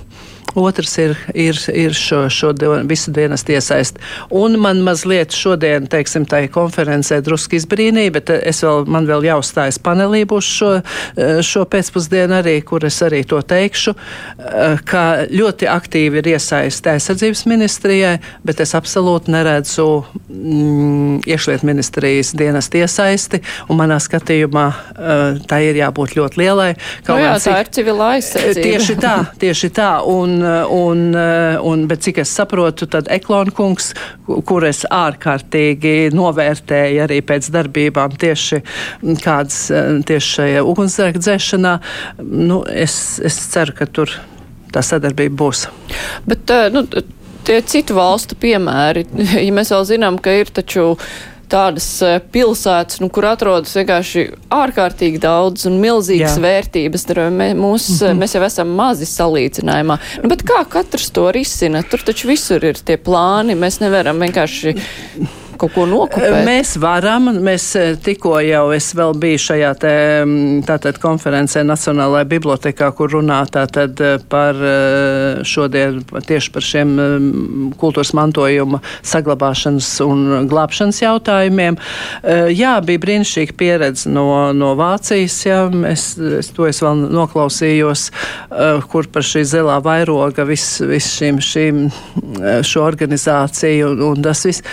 Otrs ir, ir, ir šo, šo visu dienestu iesaist. Un man mazliet šodien, teiksim, tā konferencē drusku izbrīnīja, bet es vēl, man vēl jāuzstājas panelī būs šo, šo pēcpusdienu arī, kur es arī to teikšu, ka ļoti aktīvi ir iesaist aizsardzības ministrijai, bet es absolūti neredzu mm, iekšliet ministrijas dienestu iesaisti, un manā skatījumā tā ir jābūt ļoti lielai. No nu jā, tā ir civilā aizsardzība. Tieši tā, tieši tā. Un, un, un, bet cik es saprotu, tad Eklona kungs, kur es ārkārtīgi novērtēju arī pēc darbībām tieši kādas tieši šajā ugunsdzēka dzēšanā, nu, es, es ceru, ka tur tā sadarbība būs. Bet, nu, tie citu valstu piemēri, ja mēs vēl zinām, ka ir taču tādas e, pilsētas, nu, kur atrodas vienkārši ārkārtīgi daudz un milzīgas Jā. vērtības. Mē, mūs, mm -hmm. Mēs jau esam mazi salīdzinājumā. Nu, bet kā katrs to risina? Tur taču visur ir tie plāni. Mēs nevaram vienkārši kaut ko nokopēt? Mēs varam, mēs eh, tikko jau es vēl biju šajā te, mm, tātad konferencē Nacionālajā bibliotekā, kur runā tātad eh, par eh, šodien tieši par šiem mm, kultūras mantojuma saglabāšanas un glābšanas jautājumiem. Jā, bija brīnišķīga pieredze no, no Vācijas, jā, es, es to es vēl noklausījos, kur par šī zelā vairoga viss vis šīm, šīm šo organizāciju un, un tas viss.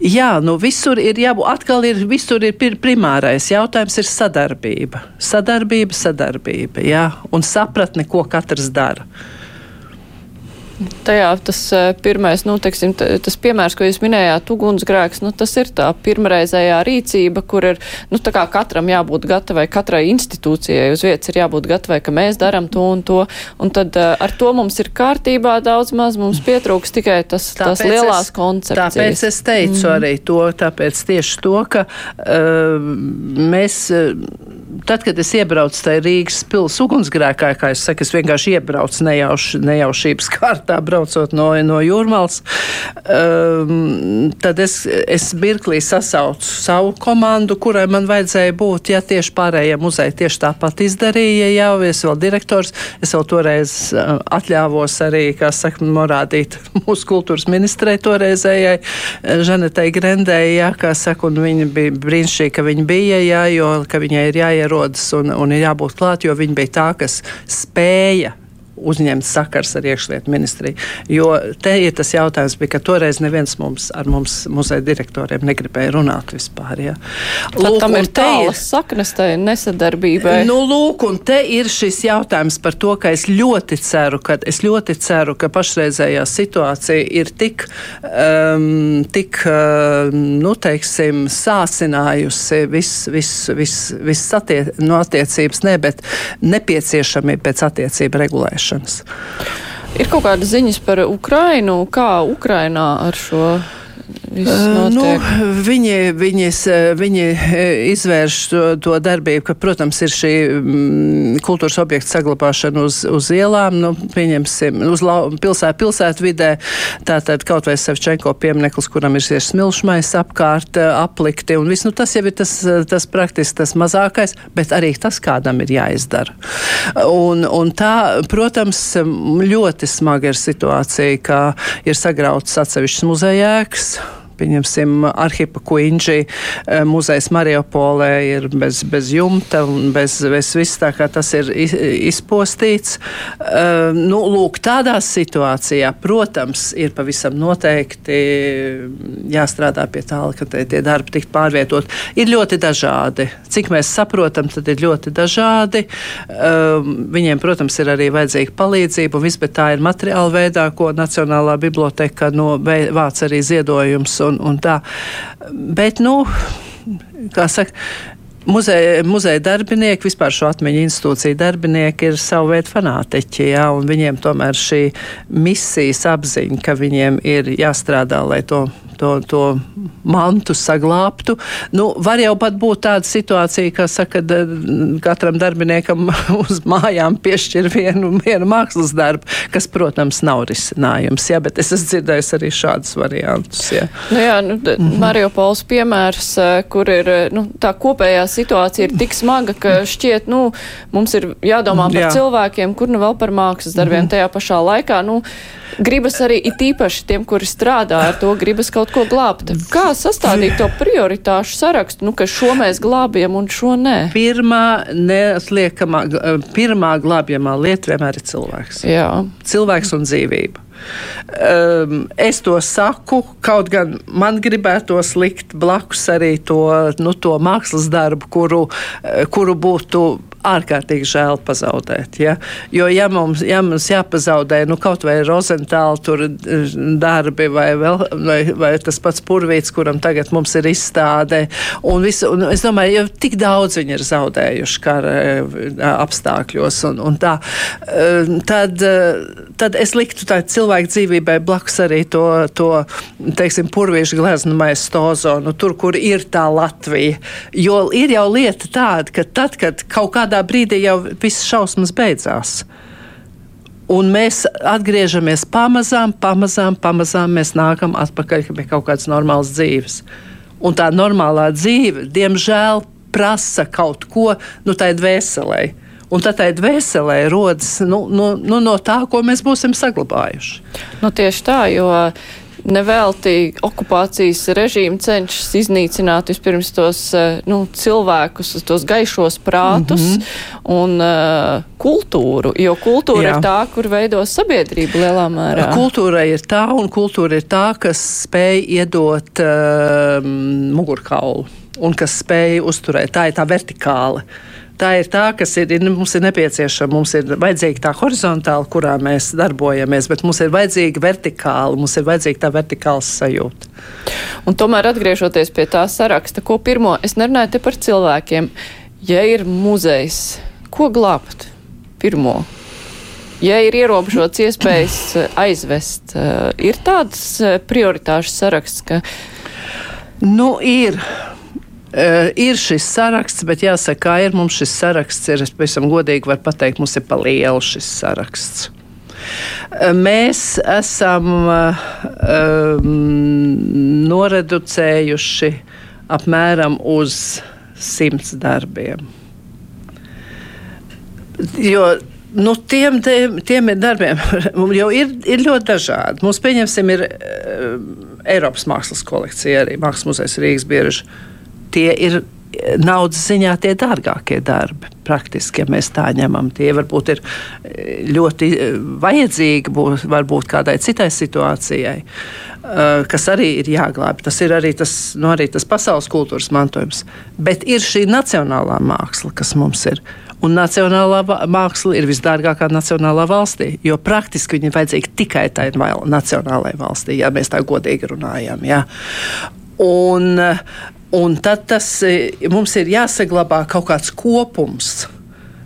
Jā, jā, nu visur ir jābūt, atkal ir, visur ir primārais jautājums ir sadarbība. Sadarbība, sadarbība, jā, un sapratne, ko katrs dara tajā tas eh, pirmais, nu, teiksim, tas piemērs, ko jūs minējāt, ugunsgrēks, nu, tas ir tā pirmreizējā rīcība, kur ir, nu, tā kā katram jābūt gatavai, katrai institūcijai uz vietas ir jābūt gatavai, ka mēs daram to un to, un tad uh, ar to mums ir kārtībā daudz maz, mums pietrūks tikai tas, tāpēc tās lielās es, koncepcijas. Tāpēc es teicu mm. arī to, tāpēc tieši to, ka uh, mēs. Uh, tad, kad es iebraucu tajā Rīgas pilsētas ugunsgrēkā, kā es saku, es vienkārši iebraucu nejauš, nejaušības kārtā, braucot no, no jūrmālas, um, tad es, es mirklī sasaucu savu komandu, kurai man vajadzēja būt. Ja tieši pārējie muzeji tieši tāpat izdarīja, jau es vēl direktors, es vēl toreiz uh, atļāvos arī, kā saka, norādīt mūsu kultūras ministrei toreizējai uh, Žanetei Grendei, jā, kā saka, un viņa bija brīnišķīgi, ka viņa bija, jā, jo, ka viņai ir jāiet ierodas un, un ir jābūt klāt, jo viņi bija tā, kas spēja uzņemts sakars ar iekšlietu ministriju. Jo te ir tas jautājums, bija, ka toreiz neviens mums ar mums muzeja direktoriem negribēja runāt vispār. Ja. Lūk, tam ir tālas saknes tai nesadarbībai. Nu, lūk, un te ir šis jautājums par to, ka es ļoti ceru, ka, es ļoti ceru, ka pašreizējā situācija ir tik, um, tik uh, nu, teiksim, sāsinājusi viss vis, vis, vis attie, no attiecības, ne, bet nepieciešamība pēc attiecību regulēšanas. Ir kaut kāda ziņas par Ukrainu, kā Ukrainā ar šo nu, viņi, viņas, viņi izvērš to, to darbību, ka, protams, ir šī mm, kultūras objekta saglabāšana uz, uz ielām, nu, pieņemsim, uz lau, pilsē, pilsētvidē, tātad kaut vai Sevčenko piemineklis, kuram ir šie smilšmais apkārt aplikti, un viss, nu, tas jau ir tas, tas praktiski tas mazākais, bet arī tas kādam ir jāizdara. Un, un tā, protams, ļoti smaga ir situācija, ka ir sagrauts atsevišķs muzejēks, pieņemsim, Arhipa Kuinģi eh, muzejs Mariupolē ir bez, bez jumta un bez, bez viss tā kā tas ir izpostīts. Uh, nu, lūk, tādā situācijā, protams, ir pavisam noteikti jāstrādā pie tā, ka tie, tie darbi tiktu pārvietot. Ir ļoti dažādi. Cik mēs saprotam, tad ir ļoti dažādi. Uh, viņiem, protams, ir arī vajadzīga palīdzība, un viss, bet tā ir materiāla veidā, ko Nacionālā biblioteka no vāc arī ziedojums un, un tā. Bet, nu, kā saka, Muzeja, muzeja darbinieki, vispār šo atmiņu institūciju darbinieki ir savu veidu fanātiķi, jā, un viņiem tomēr šī misijas apziņa, ka viņiem ir jāstrādā, lai to to, to mantu saglābtu. Nu, var jau pat būt tāda situācija, ka saka, katram darbiniekam uz mājām piešķir vienu, vienu mākslas darbu, kas, protams, nav risinājums. Jā, bet es esmu dzirdējis arī šādus variantus. Jā, nu, jā nu, mhm. Mariupols piemērs, eh, kur ir eh, nu, tā kopējā situācija ir tik smaga, ka šķiet, nu, mums ir jādomā par jā. cilvēkiem, kur nu vēl par mākslas darbiem mhm. tajā pašā laikā. Nu, gribas arī it īpaši tiem, kuri strādā ar to, gribas kaut ko glābt. Kā sastādīt to prioritāšu sarakstu, nu, ka šo mēs glābjam un šo nē? Pirmā neatliekamā, pirmā glābjamā lieta vienmēr ir cilvēks. Jā. Cilvēks un dzīvība. Um, es to saku, kaut gan man gribētos likt blakus arī to, nu, to mākslas darbu, kuru, kuru būtu ārkārtīgi žēl pazaudēt. Ja? Jo, ja mums, ja mums jāpazaudē nu, kaut vai Rozentāla tur eh, darbi, vai, vēl, vai, vai tas pats Purvīts, kuram tagad mums ir izstāde, un, visu, un es domāju, jo tik daudz viņi ir zaudējuši kara eh, apstākļos, un, un tā, eh, tad, tad es liktu tā cilvēku dzīvībai blakus arī to, to teiksim, Purvīšu gleznu maestozo, nu, tur, kur ir tā Latvija. Jo ir jau lieta tāda, ka tad, kad kaut kādā kādā brīdī jau viss šausmas beidzās. Un mēs atgriežamies pamazām, pamazām, pamazām mēs nākam atpakaļ pie kaut kādas normālas dzīves. Un tā normālā dzīve, diemžēl, prasa kaut ko nu, tai dvēselē. Un tad tai dvēselē rodas nu, nu, nu, no tā, ko mēs būsim saglabājuši. Nu, tieši tā, jo Nevelti okupācijas režīmu cenšas iznīcināt vispirms tos eh, nu, cilvēkus, tos gaišos prātus mm -hmm. un uh, kultūru, jo kultūra Jā. ir tā, kur veido sabiedrību lielā mērā. Kultūra ir tā, un kultūra ir tā, kas spēj iedot uh, mugurkaulu un kas spēj uzturēt. Tā ir tā vertikāla. Uh, tā ir tā, kas ir, mums ir nepieciešama. Mums ir vajadzīga tā horizontāla, kurā mēs darbojamies, bet mums ir vajadzīga vertikāla, mums ir vajadzīga tā vertikāla sajūta. Un tomēr atgriežoties pie tā saraksta, ko pirmo, es nerunāju te par cilvēkiem. Ja ir muzejs, ko glābt pirmo? Ja ir ierobežots iespējas aizvest, eh, ir tāds eh, prioritāšu saraksts, ka. Nu, ir. Uh, ir šis saraksts, bet jāsaka, kā ir mums šis saraksts, ir, pavisam godīgi varu pateikt, mums ir pa lielu šis saraksts. Uh, mēs esam uh, um, noreducējuši apmēram uz simts darbiem. Jo nu, tiem, tiem, tiem ir darbiem, jau ir, ir ļoti dažādi. Mums, pieņemsim, ir Eiropas mākslas kolekcija, arī Mākslas muzejs Rīgas bieži tie ir naudas ziņā tie dārgākie darbi. Praktiski, ja mēs tā ņemam, tie varbūt ir eh, ļoti eh, vajadzīgi būt, varbūt kādai citai situācijai, uh, kas arī ir jāglābj. Tas ir arī tas, nu, arī tas pasaules kultūras mantojums. Bet ir šī nacionālā māksla, kas mums ir. Un nacionālā māksla ir visdārgākā nacionālā valstī, jo praktiski viņa ir vajadzīga tikai tai nacionālajai valstī, ja mēs tā godīgi runājam. Ja. Un, un tad tas, e, mums ir jāsaglabā kaut kāds kopums.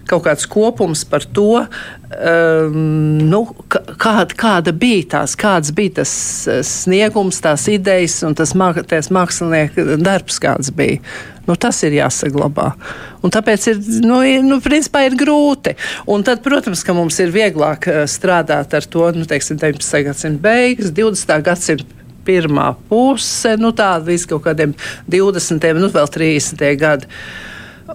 Kaut kāds kopums par to, um, nu, kāda, kāda bija tās, kāds bija tas e, sniegums, tās idejas un tas mākslinieka darbs, kāds bija. Nu, tas ir jāsaglabā. Un tāpēc ir, nu, ir, nu, principā ir grūti. Un tad, protams, ka mums ir vieglāk e, strādāt ar to, nu, teiksim, 19. gadsimta beigas, 20. gadsimta pirmā puse, nu tāda līdz kaut kādiem 20, nu vēl 30 gadi.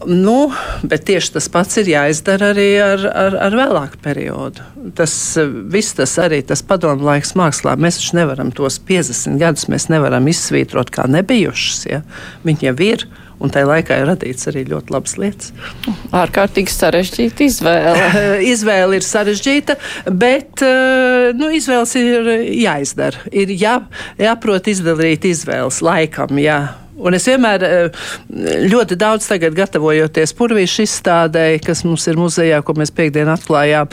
Nu, bet tieši tas pats ir jāizdara arī ar, ar, ar vēlāku periodu. Tas viss tas arī tas padomu laiks mākslā. Mēs taču nevaram tos 50 gadus izsvītrot kā nebijušas. Ja? Viņi jau ir. Un tajā laikā ir radīts arī ļoti labas lietas. Ārkārtīgi sarežģīta izvēle. izvēle ir sarežģīta, bet eh, nu, izvēles ir jāizdara. Ir jā, jāprot izdarīt izvēles laikam. Jā. Un es vienmēr eh, ļoti daudz tagad gatavojoties purvīšu izstādēji, kas mums ir muzejā, ko mēs piekdien atklājām.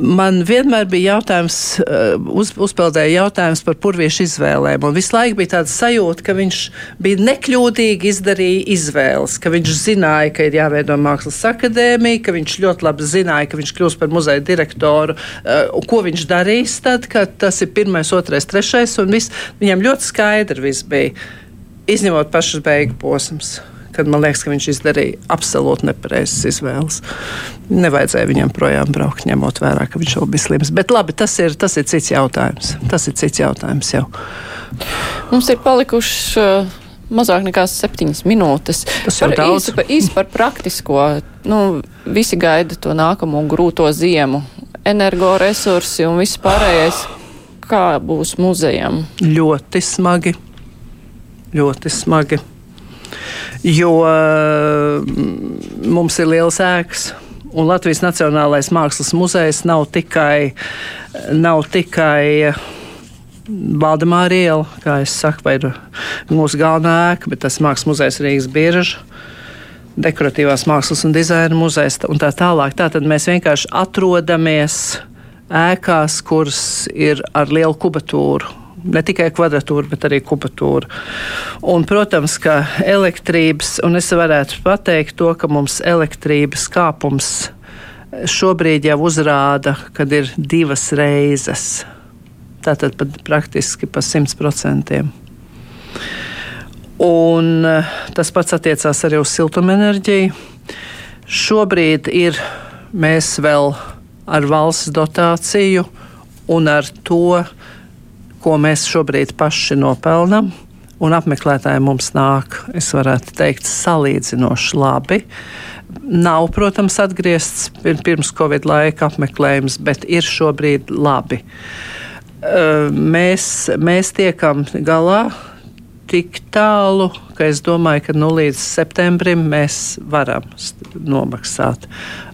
Man vienmēr bija jautājums, eh, uz, uzpeldēja jautājums par purvīšu izvēlēm. Un visu laiku bija tāda sajūta, ka viņš bija nekļūdīgi izdarīja izvēles, ka viņš zināja, ka ir jāveido mākslas akadēmija, ka viņš ļoti labi zināja, ka viņš kļūs par muzeja direktoru, eh, ko viņš darīs tad, kad tas ir pirmais, otrais, trešais, un viss, viņam ļoti skaidri viss bija izņemot pašas beigu posms. Kad man liekas, ka viņš izdarīja absolūti nepareizas izvēles. Nevajadzēja viņam projām braukt, ņemot vērā, ka viņš vēl bija slims. Bet labi, tas ir, tas ir cits jautājums. Tas ir cits jautājums jau. Mums ir palikušas uh, mazāk nekā septiņas minūtes. Tas jau ir daudz. Īsi, īsi par praktisko. Nu, visi gaida to nākamo grūto ziemu. Energoresursi un viss pārējais. Kā būs muzejam? Ļoti smagi ļoti smagi. Jo mm, mums ir liels ēks. Un Latvijas Nacionālais Mākslas muzejs nav tikai, nav tikai Valdemāra iela, kā es saku, vai mūsu galvenā ēka, bet tas Mākslas muzejs Rīgas bieža, dekoratīvās mākslas un dizaina muzejs un tā tālāk. Tātad mēs vienkārši atrodamies ēkās, kuras ir ar lielu kubatūru ne tikai kvadratūra, bet arī kubatūra. Un, protams, ka elektrības, un es varētu pateikt to, ka mums elektrības kāpums šobrīd jau uzrāda, kad ir divas reizes. Tātad pat praktiski pa 100%. Un tas pats attiecās arī uz siltumenerģiju. Šobrīd ir mēs vēl ar valsts dotāciju un ar to, ko mēs šobrīd paši nopelnam. Un apmeklētāji mums nāk, es varētu teikt, salīdzinoši labi. Nav, protams, atgriezts pirms Covid laika apmeklējums, bet ir šobrīd labi. Mēs, mēs tiekam galā tik tālu, ka es domāju, ka nu, līdz septembrim mēs varam nomaksāt.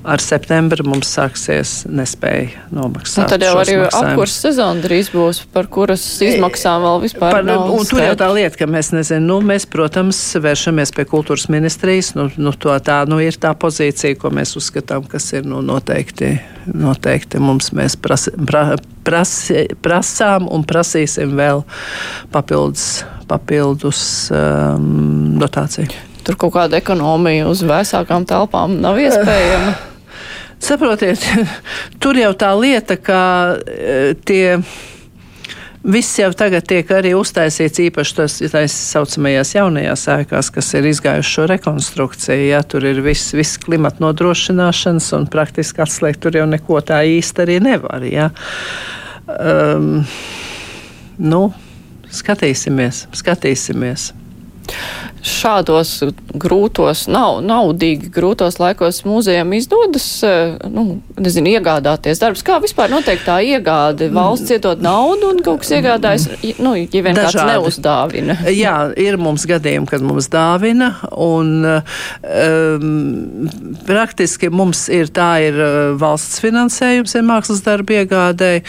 Ar septembri mums sāksies nespēja nomaksāt. Un tad jau arī apkurss sezona drīz būs, par kuras izmaksām vēl vispār par, nav. Un tur jau tā lieta, ka mēs nezinām, nu, mēs, protams, vēršamies pie kultūras ministrijas, nu, nu to tā, nu, ir tā pozīcija, ko mēs uzskatām, kas ir, nu, noteikti, noteikti mums mēs pras, pra, pras, prasām un prasīsim vēl papildus papildus um, dotāciju. Tur kaut kāda ekonomija uz vēsākām telpām nav iespējama. Saprotiet, tur jau tā lieta, ka e, tie. Viss jau tagad tiek arī uztaisīts īpaši tos tā saucamajās jaunajās ēkās, kas ir izgājuši šo rekonstrukciju. Jā, tur ir viss, viss klimata nodrošināšanas un praktiski atslēgt tur jau neko tā īsti arī nevar. Jā. Um, nu, Skatīsimies, skatīsimies. Šādos grūtos, nav, naudīgi grūtos laikos mūzejam izdodas, eh, nu, nezinu, iegādāties darbus? Kā vispār notiek tā iegāde? Valsts iedod naudu un kaut kas iegādājas, nu, ja vien Dažādi. kāds neuzdāvina. Jā, ir mums gadījumi, kad mums dāvina un um, praktiski mums ir tā ir eh, valsts finansējums, ir mākslas darba iegādēji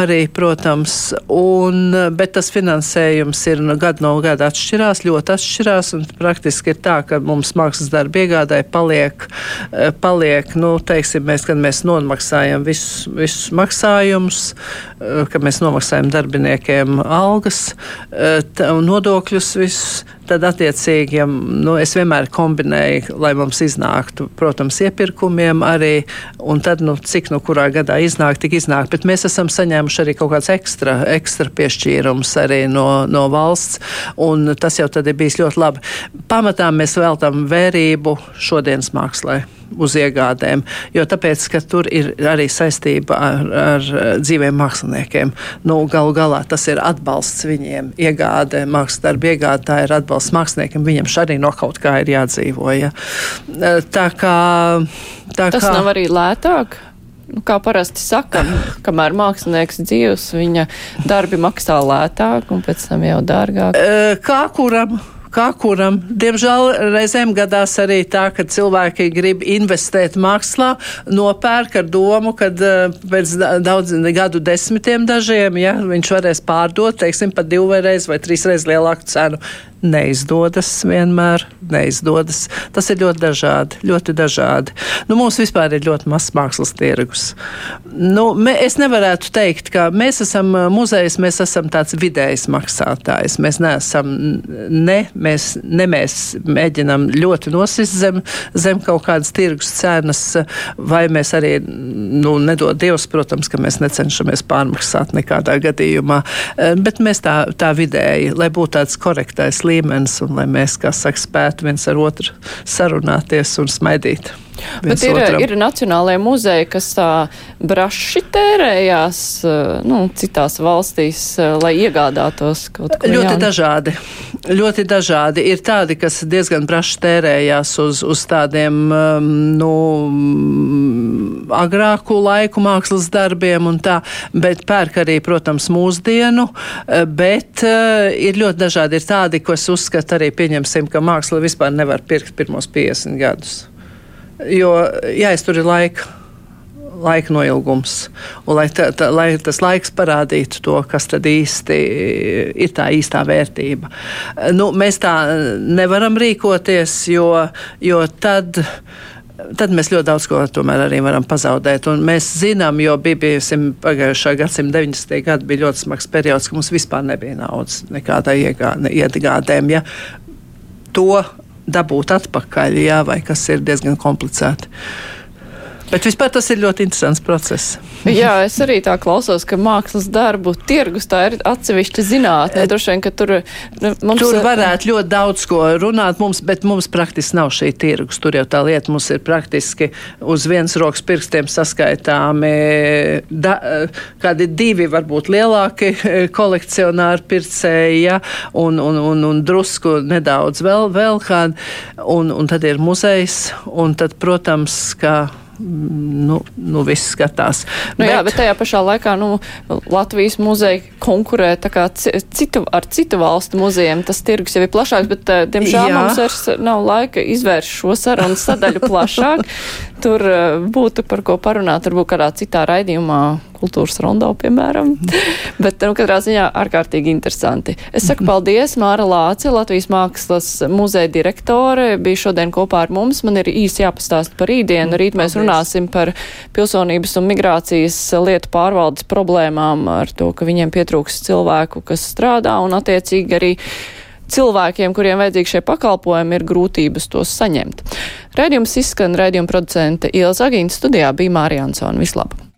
arī, protams, un, bet tas finansējums ir gadu no gada atšķirās, ļoti atšķirās un praktiski ir tā, ka mums mākslas darba iegādāji paliek, eh, paliek nu, teiksim, mēs, kad mēs nomaksājam visus, visus maksājumus, eh, kad mēs nomaksājam darbiniekiem algas eh, un nodokļus visus, tad attiecīgi, ja, nu, es vienmēr kombinēju, lai mums iznāktu, protams, iepirkumiem arī, un tad, nu, cik no kurā gadā iznāk, tik iznāk, bet mēs esam saņēmuši arī kaut kāds ekstra, ekstra piešķīrums arī no, no valsts, un tas jau tad ir bijis ļoti labi. Pamatā mēs veltam vērību šodienas mākslai uz iegādēm, jo tāpēc, ka tur ir arī saistība ar, ar dzīviem māksliniekiem. Nu, galu galā tas ir atbalsts viņiem, iegāde, mākslas darba iegāde, tā ir atbalsts māksliniekiem, viņam arī no kaut kā ir jādzīvo. Ja. Tā kā, tā tas kā, nav arī lētāk? Nu, kā parasti sakam, kamēr mākslinieks dzīvs, viņa darbi maksā lētāk un pēc tam jau dārgāk. Kā kuram? Kā kuram. Diemžēl reizēm gadās arī tā, ka cilvēki grib investēt mākslā, nopērk ar domu, ka uh, pēc daudz gadu desmitiem dažiem, ja, viņš varēs pārdot, teiksim, pat divreiz vai trīsreiz lielāku cenu neizdodas vienmēr, neizdodas. Tas ir ļoti dažādi, ļoti dažādi. Nu, mums vispār ir ļoti mazs mākslas tirgus. Nu, mē, es nevarētu teikt, ka mēs esam muzejs, mēs esam tāds vidējs maksātājs. Mēs neesam, ne mēs, ne mēs mēģinam ļoti nosist zem, zem kaut kādas tirgus cenas, vai mēs arī, nu, nedod Dievs, protams, ka mēs necenšamies pārmaksāt nekādā gadījumā, bet mēs tā, tā vidēji, lai būtu tāds korektais līmenis un lai mēs, kā saka, spētu viens ar otru sarunāties un smaidīt. Bet ir, otram. ir nacionālajie muzeji, kas tā braši tērējās nu, citās valstīs, lai iegādātos kaut ko. Ļoti jaunu. dažādi. Ļoti dažādi. Ir tādi, kas diezgan braši tērējās uz, uz tādiem nu, agrāku laiku mākslas darbiem un tā, bet pērk arī, protams, mūsdienu, bet ir ļoti dažādi. Ir tādi, ko es uzskatu arī pieņemsim, ka māksla vispār nevar pirkt pirmos 50 gadus jo jāiztur ir laika. Laika noilgums, un lai, tā, tā, lai tas laiks parādītu to, kas tad īsti ir tā īstā vērtība. Nu, mēs tā nevaram rīkoties, jo, jo tad tad mēs ļoti daudz ko tomēr arī varam pazaudēt. Un mēs zinām, jo bija bijusim pagājušā gadsimta 90. gadi bija ļoti smags periods, ka mums vispār nebija naudas nekādai iegādēm. Ja? To dabūt atpakaļ, jā, vai kas ir diezgan komplicēti. Bet vispār tas ir ļoti interesants process. Jā, es arī tā klausos, ka mākslas darbu tirgus tā ir atsevišķa zinātne. Droši vien, ka tur nu, mums. Tur varētu ļoti daudz ko runāt, mums, bet mums praktiski nav šī tirgus. Tur jau tā lieta mums ir praktiski uz vienas rokas pirkstiem saskaitāmi da, kādi divi, varbūt lielāki kolekcionāri pircēji, ja, un, un, un, un drusku nedaudz vēl, vēl kādi. Un, un tad ir muzejs, un tad, protams, ka nu, nu viss skatās. Nu, bet, jā, bet tajā pašā laikā nu, Latvijas muzeja konkurē citu, ar citu valstu muzejiem. Tas tirgus jau ir plašāks, bet, eh, diemžēl, jā. mums vairs nav laika izvērst šo sarunu sadaļu plašāk. Tur eh, būtu par ko parunāt, varbūt kādā citā raidījumā kultūras rondo, piemēram. Bet, nu, katrā ziņā ārkārtīgi interesanti. Es saku paldies, Māra Lāce, Latvijas Mākslas muzeja direktore, bija šodien kopā ar mums. Man ir īsi jāpastāst par rītdienu. Rīt mēs paldies. runāsim par pilsonības un migrācijas lietu pārvaldes problēmām ar to, ka viņiem pietrūks cilvēku, kas strādā un attiecīgi arī cilvēkiem, kuriem vajadzīgi šie pakalpojumi, ir grūtības tos saņemt. Raidījums izskan raidījuma producente Iela Zagīna studijā bija Mārija Ansona. Vislabāk!